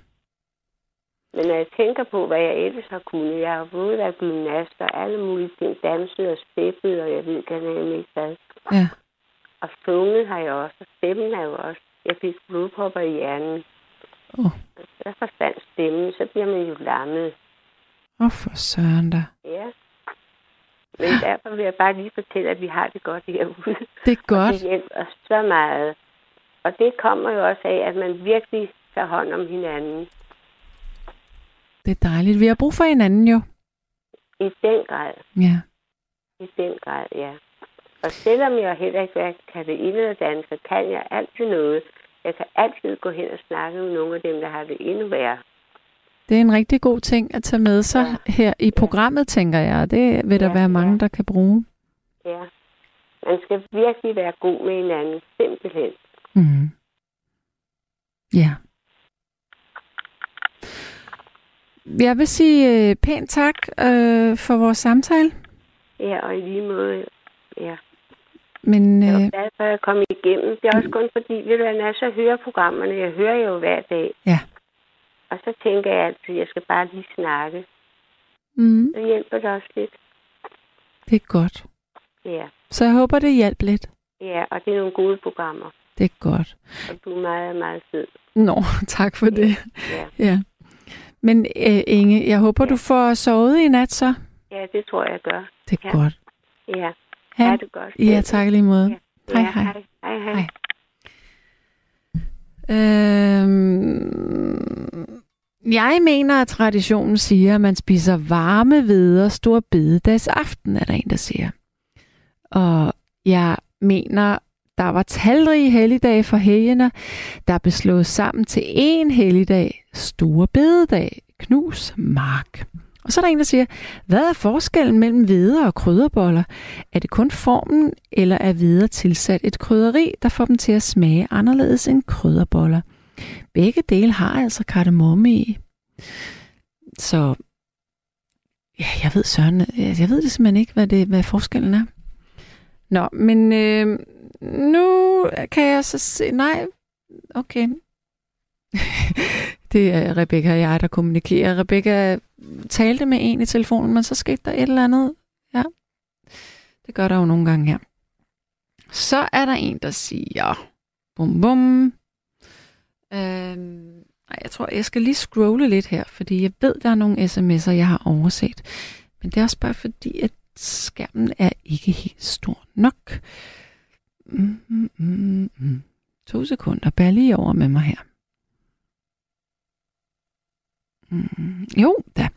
Men når jeg tænker på, hvad jeg ellers har kunnet, jeg har både været gymnast og alle mulige ting, danset og steppet, og jeg ved kan ikke hvad. Ja. Og sunget har jeg også, og stemmen har jeg også. Jeg fik blodpropper i hjernen. Åh. Og så forsvandt stemmen, så bliver man jo lammet. Åh, for søren da. Ja. Men derfor vil jeg bare lige fortælle, at vi har det godt herude. Det er godt. Det hjælper så meget. Og det kommer jo også af, at man virkelig tager hånd om hinanden. Det er dejligt. Vi har brug for hinanden jo. I den grad. Ja. I den grad, ja. Og selvom jeg heller ikke det ene eller andet, så kan jeg altid noget. Jeg kan altid gå hen og snakke med nogle af dem, der har det endnu værre. Det er en rigtig god ting at tage med sig Ja. her i programmet, tænker jeg. Det vil der Ja, være mange, ja. der kan bruge. Ja. Man skal virkelig være god med hinanden. Simpelthen. Mm. Ja. Jeg vil sige øh, pænt tak øh, for vores samtale. Ja, og i lige måde. Ja. Men Jeg øh, er glad for, at jeg kom igennem. Det er også kun fordi, ved du når jeg så hører programmerne, jeg hører jo hver dag. Ja. Og så tænker jeg altid, at jeg skal bare lige snakke. mm, Så hjælper det også lidt. det er godt. Ja. Så jeg håber, det hjælper lidt. Ja, og det er nogle gode programmer. Det er godt. Og du er meget, meget sød. Nå, tak for det. Ja. Ja. Men øh, Inge, jeg håber, du får sovet i nat så. Ja, det tror jeg, jeg gør. Det er Ja. godt. Ja. Ha' en- det godt. Ja, tak lige måde. Ja. Hej, Ja, hej. hej. Hej, hej. Hej. Øhm, jeg mener, at traditionen siger, at man spiser varme veder stor bededags aften, er der en, der siger. Og jeg mener, der var talrige helligdage for helgener, der blev slået sammen til en helligdag, store bededag, knus mark. Og så er der en, der siger, hvad er forskellen mellem hveder og krydderboller? Er det kun formen, eller er hveder tilsat et krydderi, der får dem til at smage anderledes end krydderboller? Begge dele har altså kardemomme i. Så ja, jeg ved søren, jeg ved det simpelthen ikke, hvad, det, hvad forskellen er. Nå, men øh, nu kan jeg så se, nej, okay. det er Rebecca og jeg, der kommunikerer. Rebecca talte med en i telefonen, men så skete der et eller andet. Ja, det gør der jo nogle gange her. Så er der en, der siger, bum bum. Øhm, nej, jeg tror, jeg skal lige scrolle lidt her, fordi jeg ved, der er nogle sms'er, jeg har overset. Men det er også bare fordi, at skærmen er ikke helt stor nok. Mm, mm, mm, mm. To sekunder. Bær lige over med mig her. Mm, jo, da.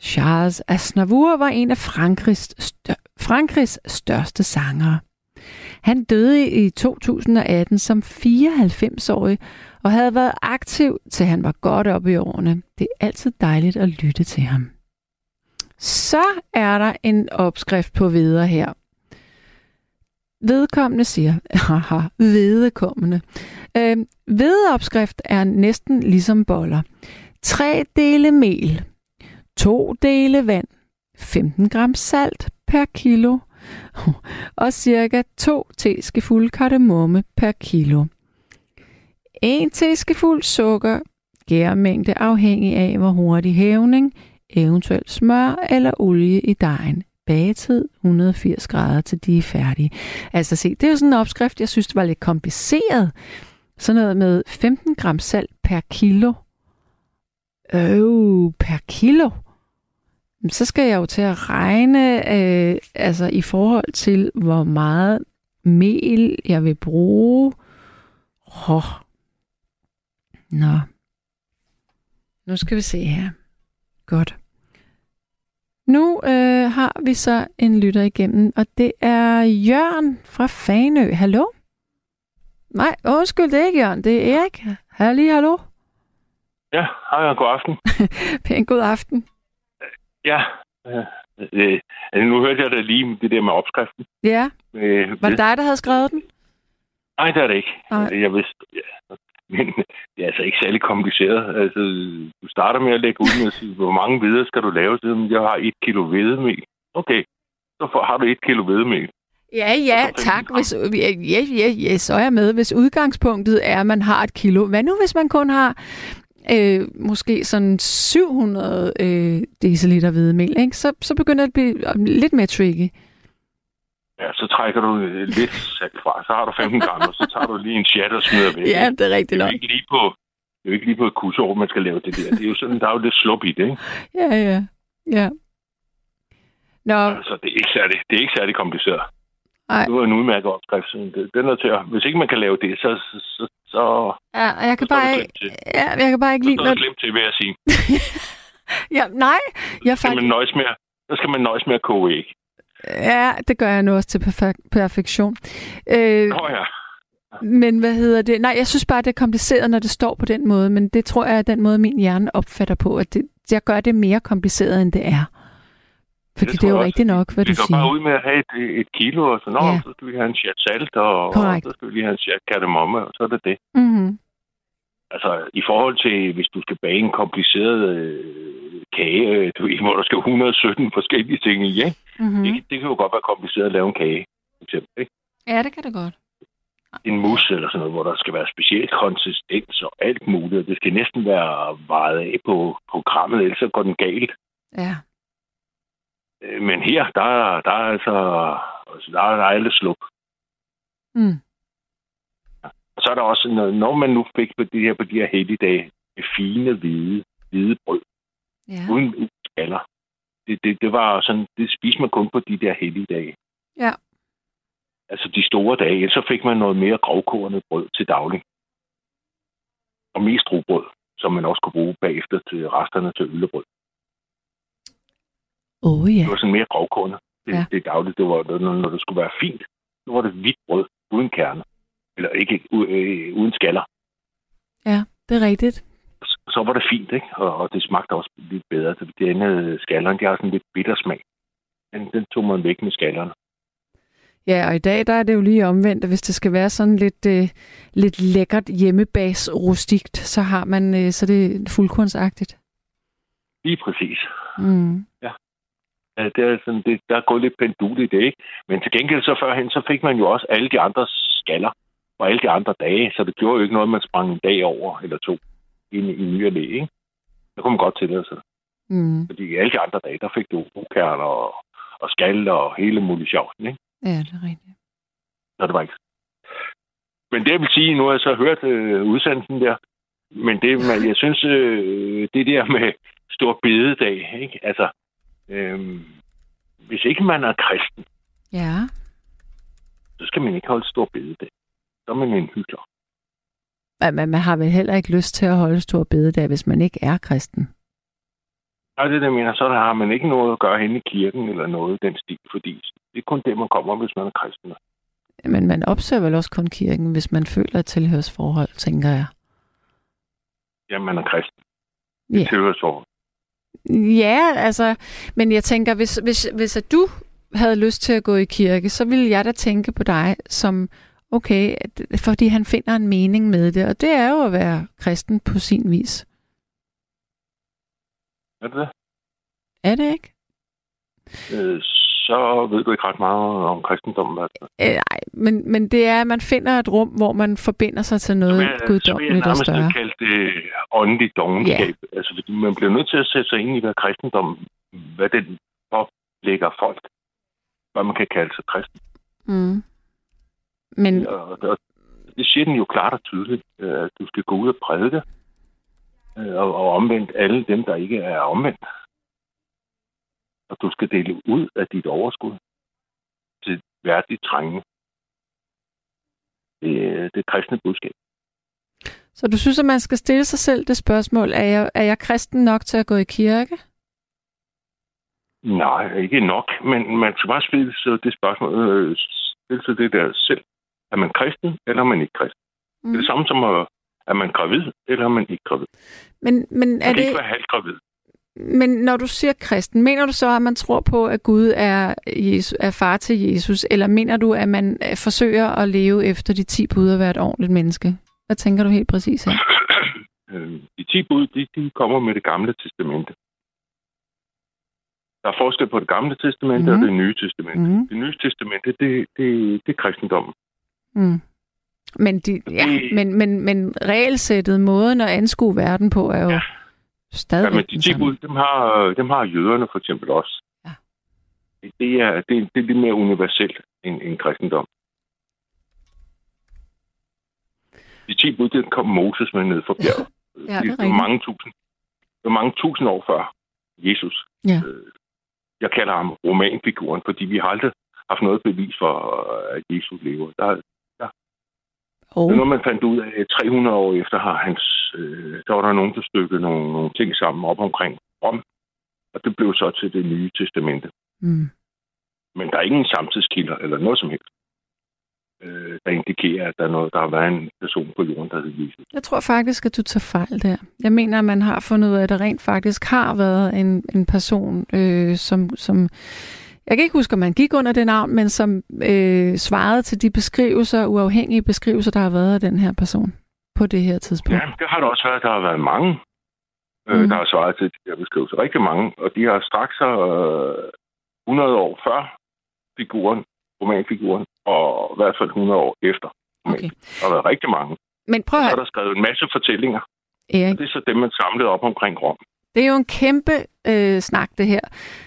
Charles Aznavour var en af Frankrigs, stør- Frankrigs største sangere. Han døde i 2018 som 94-årig og havde været aktiv til han var godt oppe i årene. Det er altid dejligt at lytte til ham. Så er der en opskrift på videre her. Vedkommende siger, haha, vedekommende. Øh, vedeopskrift er næsten ligesom boller. 3 dele mel, 2 dele vand, 15 gram salt per kilo og cirka 2 teskefulde kardemomme per kilo. 1 teskefuld sukker, gærmængde afhængig af hvor hurtig hævning, eventuelt smør eller olie i dejen. Bagetid 180 grader til de er færdige. Altså se, det er jo sådan en opskrift, jeg synes var lidt kompliceret. Sådan noget med 15 gram salt per kilo. Øh, per kilo. Så skal jeg jo til at regne øh, altså i forhold til, hvor meget mel jeg vil bruge. Oh. Nå. Nu skal vi se her. Godt. Nu øh, har vi så en lytter igennem, og det er Jørgen fra Fanø. Hallo? Nej, undskyld, det er ikke Jørgen, det er Erik. Halli, hallo? Ja, hej og god aften. Pæn god aften. Ja, øh, øh, nu hørte jeg da lige det der med opskriften. Ja, Øh, var det dig, der havde skrevet den? Nej, det er det ikke. Nej. Jeg vidste, ja. Men det er altså ikke særlig kompliceret. Altså, du starter med at lægge ud med at sige, hvor mange hveder skal du lave? Siden jeg har et kilo hvedemel. Okay, så har du et kilo hvedemel. Ja, ja, Og tak. femten Hvis, ja, ja, ja, så er jeg med. Hvis udgangspunktet er, at man har et kilo. Hvad nu, hvis man kun har øh, måske sådan 700 øh, deciliter hvedemel, ikke? Så, så begynder det at blive lidt mere tricky. Ja, så trækker du lidt salt fra. Så har du 15 gram, og så tager du lige en chat og smider væk. Ja, det er det rigtigt er nok. jo ikke lige på det er jo ikke lige på et kusår, man skal lave det der. Det er jo sådan, der er jo lidt slup i det, ikke? Ja, ja, ja. Nå, Altså, det er ikke særlig, det er ikke særlig kompliceret. Ej. Det var en udmærket opskrift. så Det, den er til at, hvis ikke man kan lave det, så, så, så, så, ja, og jeg kan så bare det ikke... Ja, jeg kan bare ikke Så lide, står når... det slemt til, vil jeg sige. Ja, nej, jeg Skal man faktisk... nøjes med, Så skal man nøjes med at koge æg. Ja, det gør jeg nu også til perfek- perfektion. Øh, Nå ja. men hvad hedder det? Nej, jeg synes bare, det er kompliceret, når det står på den måde, men det tror jeg er den måde, min hjerne opfatter på, at det, jeg gør det mere kompliceret, end det er. Fordi det, det er jo rigtigt nok, hvad vi du går siger. bare ud med at have et, et kilo, og så, nå, Ja. så skal vi have en chat salt, og, og så skal vi have en chat kardemomme, og så er det det. Mm-hmm. Altså, i forhold til, hvis du skal bage en kompliceret øh, kage, øh, du ved, hvor der skal 117 forskellige ting i, ikke? Mm-hmm. Det, det kan jo godt være kompliceret at lave en kage, for eksempel, ikke? Ja, det kan det godt. En mus eller sådan noget, hvor der skal være speciel konsistens og alt muligt, og det skal næsten være vejet af på programmet, ellers så går den galt. Ja. Øh, Men her, der, er- der er altså, altså der er, alle slup. Mm. Og så er der også, noget, når man nu fik på de her, på de her helligdage, det fine, hvide, hvide brød, Ja. uden, skaller. Det, det, det var sådan, det spiste man kun på de der helligdage. Ja. Altså de store dage, så fik man noget mere grovkornet brød til daglig. Og mest rugbrød, som man også kunne bruge bagefter til resterne til øllebrød. Åh oh, ja. Det var sådan mere grovkornet. Det, Ja. det dagligt, det var, når, når det skulle være fint. Nu var det hvidt brød, uden kerne. Eller ikke u- øh, uden skaller. Ja, det er rigtigt. Så- var det fint, ikke? Og, og det smagte også lidt bedre. Det, det andet skallerne, de har sådan lidt bitter smag. Den, den tog man væk med skallerne. Ja, og i dag der er det jo lige omvendt, at hvis det skal være sådan lidt, øh, lidt lækkert hjemmebas rustikt, så har man øh, så det er fuldkornsagtigt. Lige præcis. Mm. Ja, det er sådan, det, der er gået lidt pendul i det, ikke? Men til gengæld så førhen, så fik man jo også alle de andre skaller og alle de andre dage, så det gjorde jo ikke noget, man sprang en dag over eller to ind i ny og læ, ikke? Det kunne man godt tillade sig. Mm. Fordi alle de andre dage, der fik du rugkærner og, og skal og hele mulige sjovsen, ikke? Ja, det er rigtigt. Så det var ikke. Men det vil sige, nu har jeg så hørt øh, udsendelsen der, men det, man, jeg synes, øh, det der med stor bededag, ikke? Altså, øh, hvis ikke man er kristen, Ja. så skal man ikke holde stor bededag. Så er man en hyggelig. Men man, man har vel heller ikke lyst til at holde stor bededag, hvis man ikke er kristen. Og det der mener, så har man ikke noget at gøre hen i kirken eller noget i den stil, fordi det er kun det, man kommer, hvis man er kristen. Men man opsøger vel også kun kirken, hvis man føler et tilhørsforhold, tænker jeg. Ja, man er kristen. Ja. Det tilhørsforhold. Ja, altså, men jeg tænker, hvis, hvis, hvis at du havde lyst til at gå i kirke, så ville jeg da tænke på dig som, okay, fordi han finder en mening med det, og det er jo at være kristen på sin vis. Er det det? Er det ikke? Øh, så ved du ikke ret meget om kristendommen. Altså. Øh, nej, men, men det er, at man finder et rum, hvor man forbinder sig til noget jeg guddommeligt og større. kalde det åndeligt dogenskab. Ja. Altså, fordi man bliver nødt til at sætte sig ind i, hvad kristendommen, hvad den pålægger folk. Hvad man kan kalde sig kristen. Mm. Men Og, og det siger den jo klart og tydeligt, øh, at du skal gå ud og prædike, øh, og, og omvendt alle dem, der ikke er omvendt. Og du skal dele ud af dit overskud til værdigt trængende. Det, er- det kristne budskab. Så du synes, at man skal stille sig selv det spørgsmål, er jeg, er jeg kristen nok til at gå i kirke? Nej, ikke nok, men man skal bare stille sig det spørgsmål, øh, stille sig det der selv. Er man kristen, eller er man ikke kristen? Mm. Det er det samme som, at, er man gravid, eller er man ikke gravid? Men, men, Man er kan det, ikke være halvt gravid. men når du siger kristen, mener du så, at man tror på, at Gud er, Jesus, er far til Jesus, eller mener du, at man øh, forsøger at leve efter de ti bud og være et ordentligt menneske? Hvad tænker du helt præcis her? Øh, De ti bud, de, de kommer med det gamle testamente. Der er forskel på det gamle testamente mm. Mhm. og det nye testamente. Mm. Mm. Det nye testamente, det, det, det er kristendommen. Mm. Men, de, ja, Det- men, men, men regelsættet, måden at anskue verden på, er jo ja. Stadigvæk Ja, men de samme. bud, dem har, dem har jøderne for eksempel også. Ja. Det, det, er, det, er lidt mere universelt end, end kristendom. De ti bud, det kom Moses med ned fra bjerget. Ja, det er det var mange tusind. Det var mange tusind år før Jesus. Ja. Øh, Jeg kalder ham romanfiguren, fordi vi har aldrig haft noget bevis for, at Jesus lever. Der, Oh. det noget, man fandt ud af 300 år efter, har hans, øh, der var der nogen, der stykkede nogle, nogle ting sammen op omkring Rom. Og det blev så til det nye testamente. Mm. Men der er ingen samtidskilder eller noget som helst, øh, der indikerer, at der er noget, der har været en person på jorden, der hedder Jesus. Jeg tror faktisk, at du tager fejl der. Jeg mener, at man har fundet ud af, at der rent faktisk har været en, en person, øh, som, som... Jeg kan ikke huske, om man gik under det navn, men som øh, svarede til de beskrivelser, uafhængige beskrivelser, der har været af den her person på det her tidspunkt. Ja, det har der også været. Der har været mange, øh, Mhm. der har svaret til de her beskrivelser. Rigtig mange. Og de har straks sig øh, 100 år før figuren, romanfiguren, og i hvert fald 100 år efter. Okay. Der har været rigtig mange. Men prøv at Så er der skrevet en masse fortællinger. Erik. Det er så dem, man samlede op omkring Rom. Det er jo en kæmpe øh, snak, det her.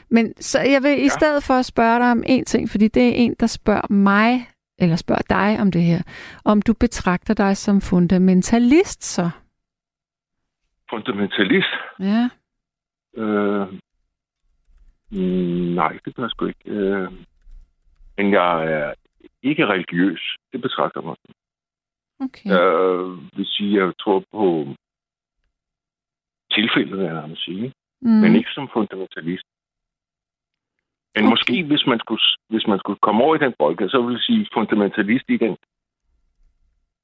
Men så jeg vil i Ja. stedet for at spørge dig om en ting, fordi det er en, der spørger mig, eller spørger dig om det her, om du betragter dig som fundamentalist så. Fundamentalist? Ja. Øh, nej, det gør jeg sgu ikke. Øh, men jeg er ikke religiøs. Det betragter mig. Okay. Jeg vil sige, at jeg tror på tilfældet, vil jeg sige. Mm. men ikke som fundamentalist. Men Okay. okay. måske, hvis man, skulle, hvis man skulle komme over i den boldgade, så vil jeg sige fundamentalist i den,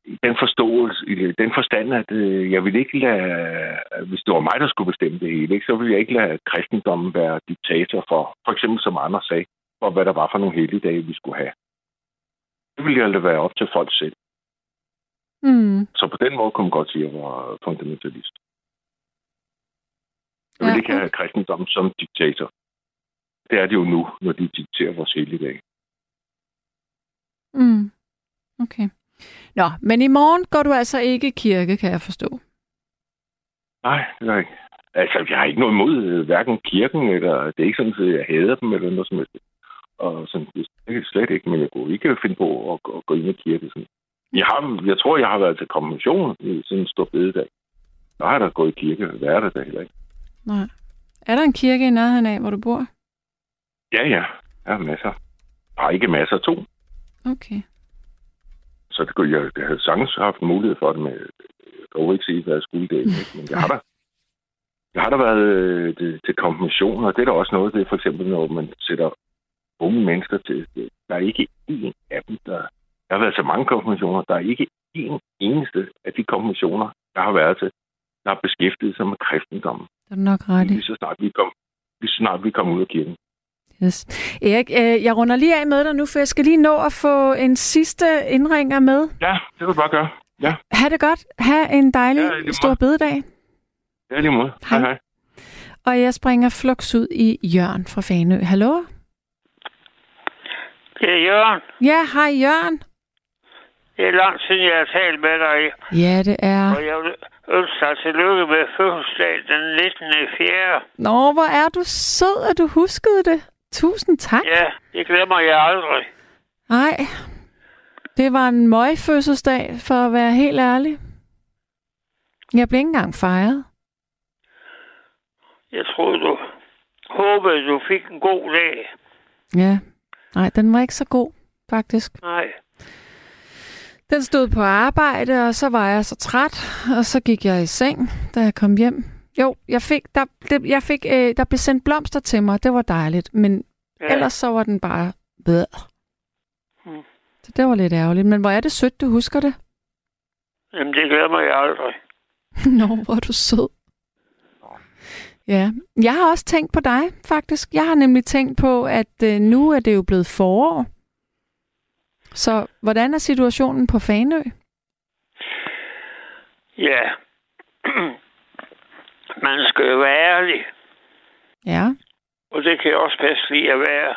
i den forståelse, i den forstand, at øh, jeg vil ikke lade, hvis det var mig, der skulle bestemme det hele, ikke, så ville jeg ikke lade kristendommen være diktator for, for eksempel som andre sagde, for hvad der var for nogle helligdage, vi skulle have. Det ville jeg lade være op til folk selv. Mm. Så på den måde kunne man godt sige, at jeg var fundamentalist. Jeg vil Ja, ikke have kristendommen som diktator. Det er det jo nu, når de dikterer vores helligdag. Mm. Okay. Nå, men i morgen går du altså ikke i kirke, kan jeg forstå. Nej, ikke. Altså, jeg har ikke noget imod øh, hverken kirken, eller det er ikke sådan, at jeg hader dem, eller noget som helst. Og sådan, det er slet ikke, men jeg kunne ikke finde på at, at gå ind i kirke. Sådan. Jeg, har, jeg tror, jeg har været til konfirmation i sådan en stor bededag. Der har jeg da gået i kirke hver dag heller ikke. Nej. Er der en kirke i nærheden af, hvor du bor? Ja, ja. Jeg har masser. Har ikke masser to. Okay. Så det kunne jeg, jeg havde sagtens haft mulighed for det, men jeg kan ikke sige, hvad jeg skulle det. Men jeg har da, jeg har da været øh, det, til konfirmation, og det er da også noget, det er for eksempel, når man sætter unge mennesker til. Der er ikke én af dem, der... Jeg har været til mange konfirmationer. Der er ikke én eneste af de konfirmationer, jeg har været til, der har beskæftiget sig med kristendommen. Det er nok ret. Lige så snart vi kom, lige så snart vi kom ud af kirken. Yes. Erik, øh, jeg runder lige af med dig nu, for jeg skal lige nå at få en sidste indringer med. Ja, det kan du bare gøre. Ja, Ha' det godt. Ha' en dejlig Ja, stor bededag. er lige måde. Hej. hej. Og jeg springer flux ud i Jørgen fra Fanø. Hallo? Det er Jørgen. Ja, hej Jørgen. Det er lang siden, jeg har talt med dig, Ja, det er. og jeg vil ønske dig tillykke med fødselsdag den 19. 4. Nå, hvor er du sød, at du huskede det. Tusind tak. Ja, det glemmer jeg aldrig. Nej, det var en møgfødselsdag, for at være helt ærlig. Jeg blev ikke engang fejret. Jeg troede, du håbede, du fik en god dag. Ja, nej, den var ikke så god, faktisk. Nej, Den stod på arbejde, og så var jeg så træt, og så gik jeg i seng, da jeg kom hjem. Jo, jeg fik, der, det, jeg fik, øh, der blev sendt blomster til mig, det var dejligt, men ja. ellers så var den bare bedre. Hmm. Så det var lidt ærgerligt, men hvor er det sødt, du husker det? Jamen, det glemmer jeg aldrig. Nå, hvor er du sød. Ja, jeg har også tænkt på dig, faktisk. Jeg har nemlig tænkt på, at øh, nu er det jo blevet forår. Så hvordan er situationen på Fanø? Ja. Man skal jo være ærlig, Ja, og det kan jeg også bedst lide at være.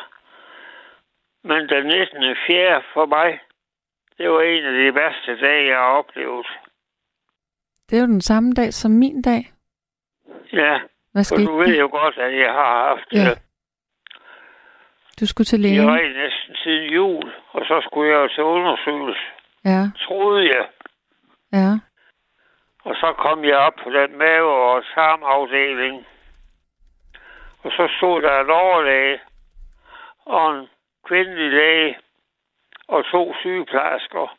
Men den 19. 4. for mig, det var en af de værste dage, jeg har oplevet. det er jo den samme dag som min dag. Ja, Hvad for skete du ved der? jo godt, at jeg har haft Ja. Du skulle til lægen. var næsten siden jul, og så skulle jeg til undersøgelse, Ja, troede jeg. ja. Og så kom jeg op på den mave- og tarmafdeling. Og så stod der en overlæge og en kvindelig læge og to sygeplejersker.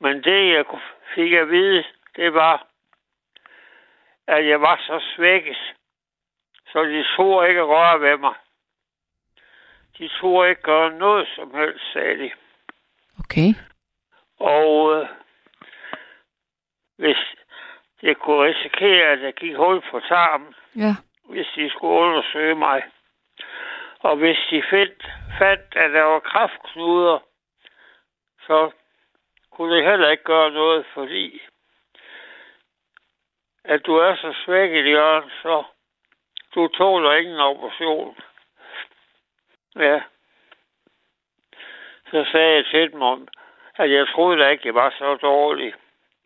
Men det, jeg fik at vide, det var, at jeg var så svækket, Så de turde ikke røre ved mig. De turde ikke gøre noget som helst, sagde de. Okay. Og øh, hvis det kunne risikere, at jeg gik hul på tarmen, Ja. hvis de skulle undersøge mig. Og hvis de fandt, fandt at der var kraftknuder, så kunne det heller ikke gøre noget, fordi at du er så svækket, Jørgen, så du tåler ingen operation. Ja. Så sagde jeg til dem om, at jeg troede da ikke, jeg var så dårlig.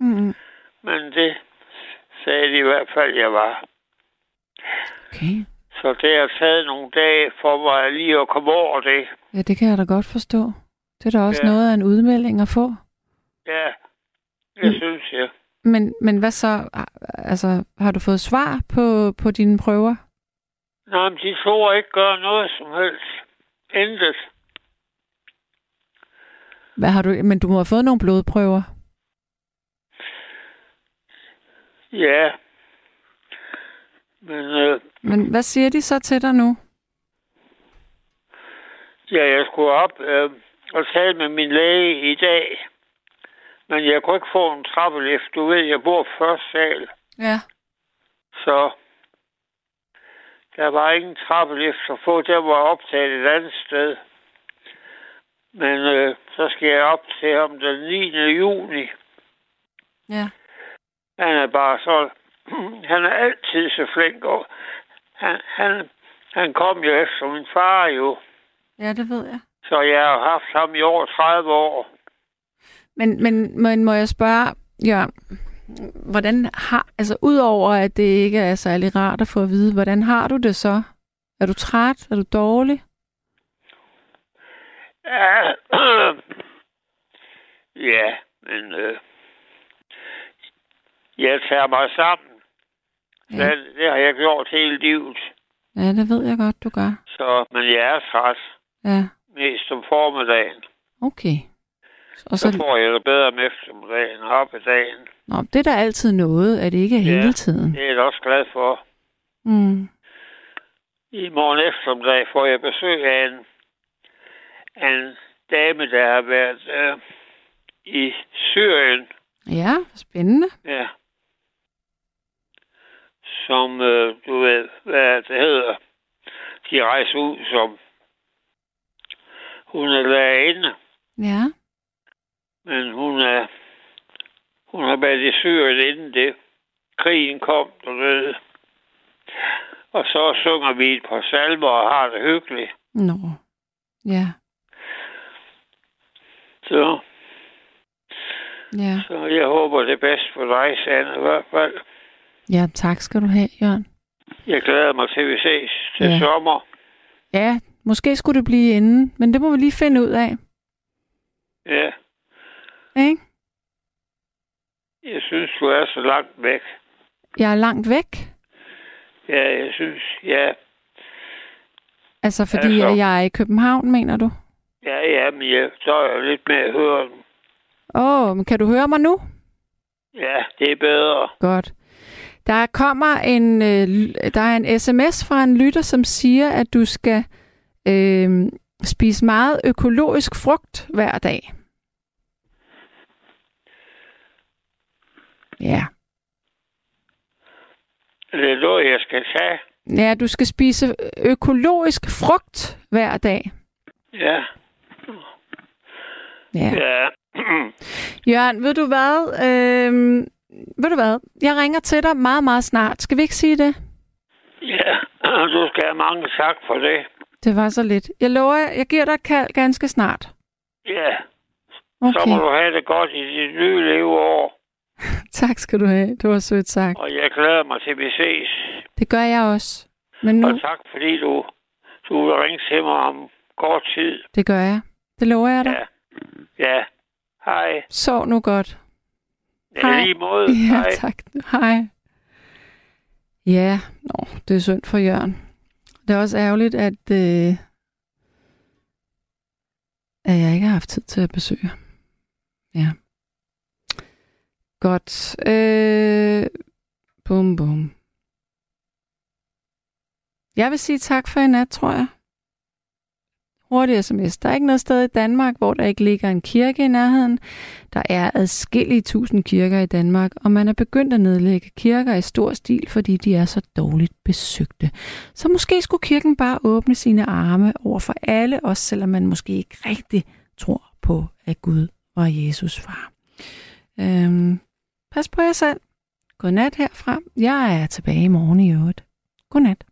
Mm. Men det sagde de i hvert fald, jeg var. Okay. Så det har taget nogle dage for mig lige at komme over det. Ja, det kan jeg da godt forstå. Det er da også Ja. noget af en udmelding at få. Ja, det Mm. synes jeg. Men, men hvad så? Altså, har du fået svar på, på dine prøver? Nej, men de tror ikke gør noget som helst. Intet. Hvad har du, men du må have fået nogle blodprøver. Ja. Men øh, Men hvad siger de så til dig nu? ja, jeg skulle op øh, og tale med min læge i dag. Men jeg kunne ikke få en trappelift. Du ved, jeg bor første sal. Ja. Så der var ingen trappelift at få. Der var optaget et andet sted. Men øh, så skal jeg op til ham den 9. juni. Ja. Han er bare så... Han er altid så flink. Og han, han, han kom jo efter min far jo. Ja, det ved jeg. Så jeg har haft ham i over 30 år. Men, men, men må jeg spørge, Jørgen, hvordan har, altså udover at det ikke er særlig rart at få at vide, hvordan har du det så? Er du træt? Er du dårlig? Ja, ja men øh, jeg tager mig sammen. Ja. Det, det har jeg gjort hele livet. Ja, det ved jeg godt, du gør. Så, men jeg er træt Ja, mest om formiddagen. okay. Og Så så, får jeg det bedre om eftermiddagen og op i dagen. Nå, det er der altid noget, at det ikke er Ja. hele tiden. Det er jeg også glad for. Mm. I morgen eftermiddag får jeg besøg af en, en dame, der har været øh, i Syrien. Ja, spændende. Ja. Som, øh, du ved, hvad det hedder. De rejser ud som hun er lærerinde, Ja, men hun er hun har været i Syrien inden det. Krigen kom, du ved. Og så synger vi et par salmer og har det hyggeligt. nå. Ja, Så, ja. så jeg håber det bedste for dig, Sanne, i hvert fald. Ja, tak skal du have, Jørgen. Jeg glæder mig til, at vi ses til ja. sommer. Ja, måske skulle det blive inden, men det må vi lige finde ud af. Ja, Ikke? Jeg synes, du er så langt væk. Jeg er langt væk. Ja, jeg synes, ja. Altså, fordi Altså- jeg er i København, mener du? Ja, ja, men jeg døjer lidt med at høre den. Åh, men kan du høre mig nu? Ja, det er bedre. Godt. Der kommer en, øh, der er en sms fra en lytter, som siger, at du skal øh, spise meget økologisk frugt hver dag. Ja. Det er noget, jeg skal tage. Ja, du skal spise økologisk frugt hver dag. Ja, Ja. ja. Jørgen, ved du hvad? Øh, ved du hvad? Jeg ringer til dig meget, meget snart. Skal vi ikke sige det? ja, du skal have mange tak for det. Det var så lidt. Jeg lover, jeg giver dig kald ganske snart. Ja, okay. så må du have det godt i dit nye leveår. Tak skal du have. Det var sødt sagt. Og jeg glæder mig til, at vi ses. Det gør jeg også. Men nu, Og tak, fordi du, du vil ringe til mig om kort tid. det gør jeg. Det lover jeg dig. Ja. Ja. Hej. Sov nu godt. Ja, Hej. lige måde. Ja, Hej. tak. Hej. Ja, Nå, det er synd for Jørgen. Det er også ærgerligt, at, øh, at jeg ikke har haft tid til at besøge. Ja. Godt. Øh, bum, bum. Jeg vil sige tak for i nat, tror jeg. Hurtig sms. Der er ikke noget sted i Danmark, hvor der ikke ligger en kirke i nærheden. Der er adskillige tusind kirker i Danmark, og man er begyndt at nedlægge kirker i stor stil, fordi de er så dårligt besøgte. Så måske skulle kirken bare åbne sine arme over for alle, også selvom man måske ikke rigtig tror på, at Gud var Jesus far. Øhm, pas på jer selv. Godnat herfra. Jeg er tilbage i morgen i øvrigt. Godnat.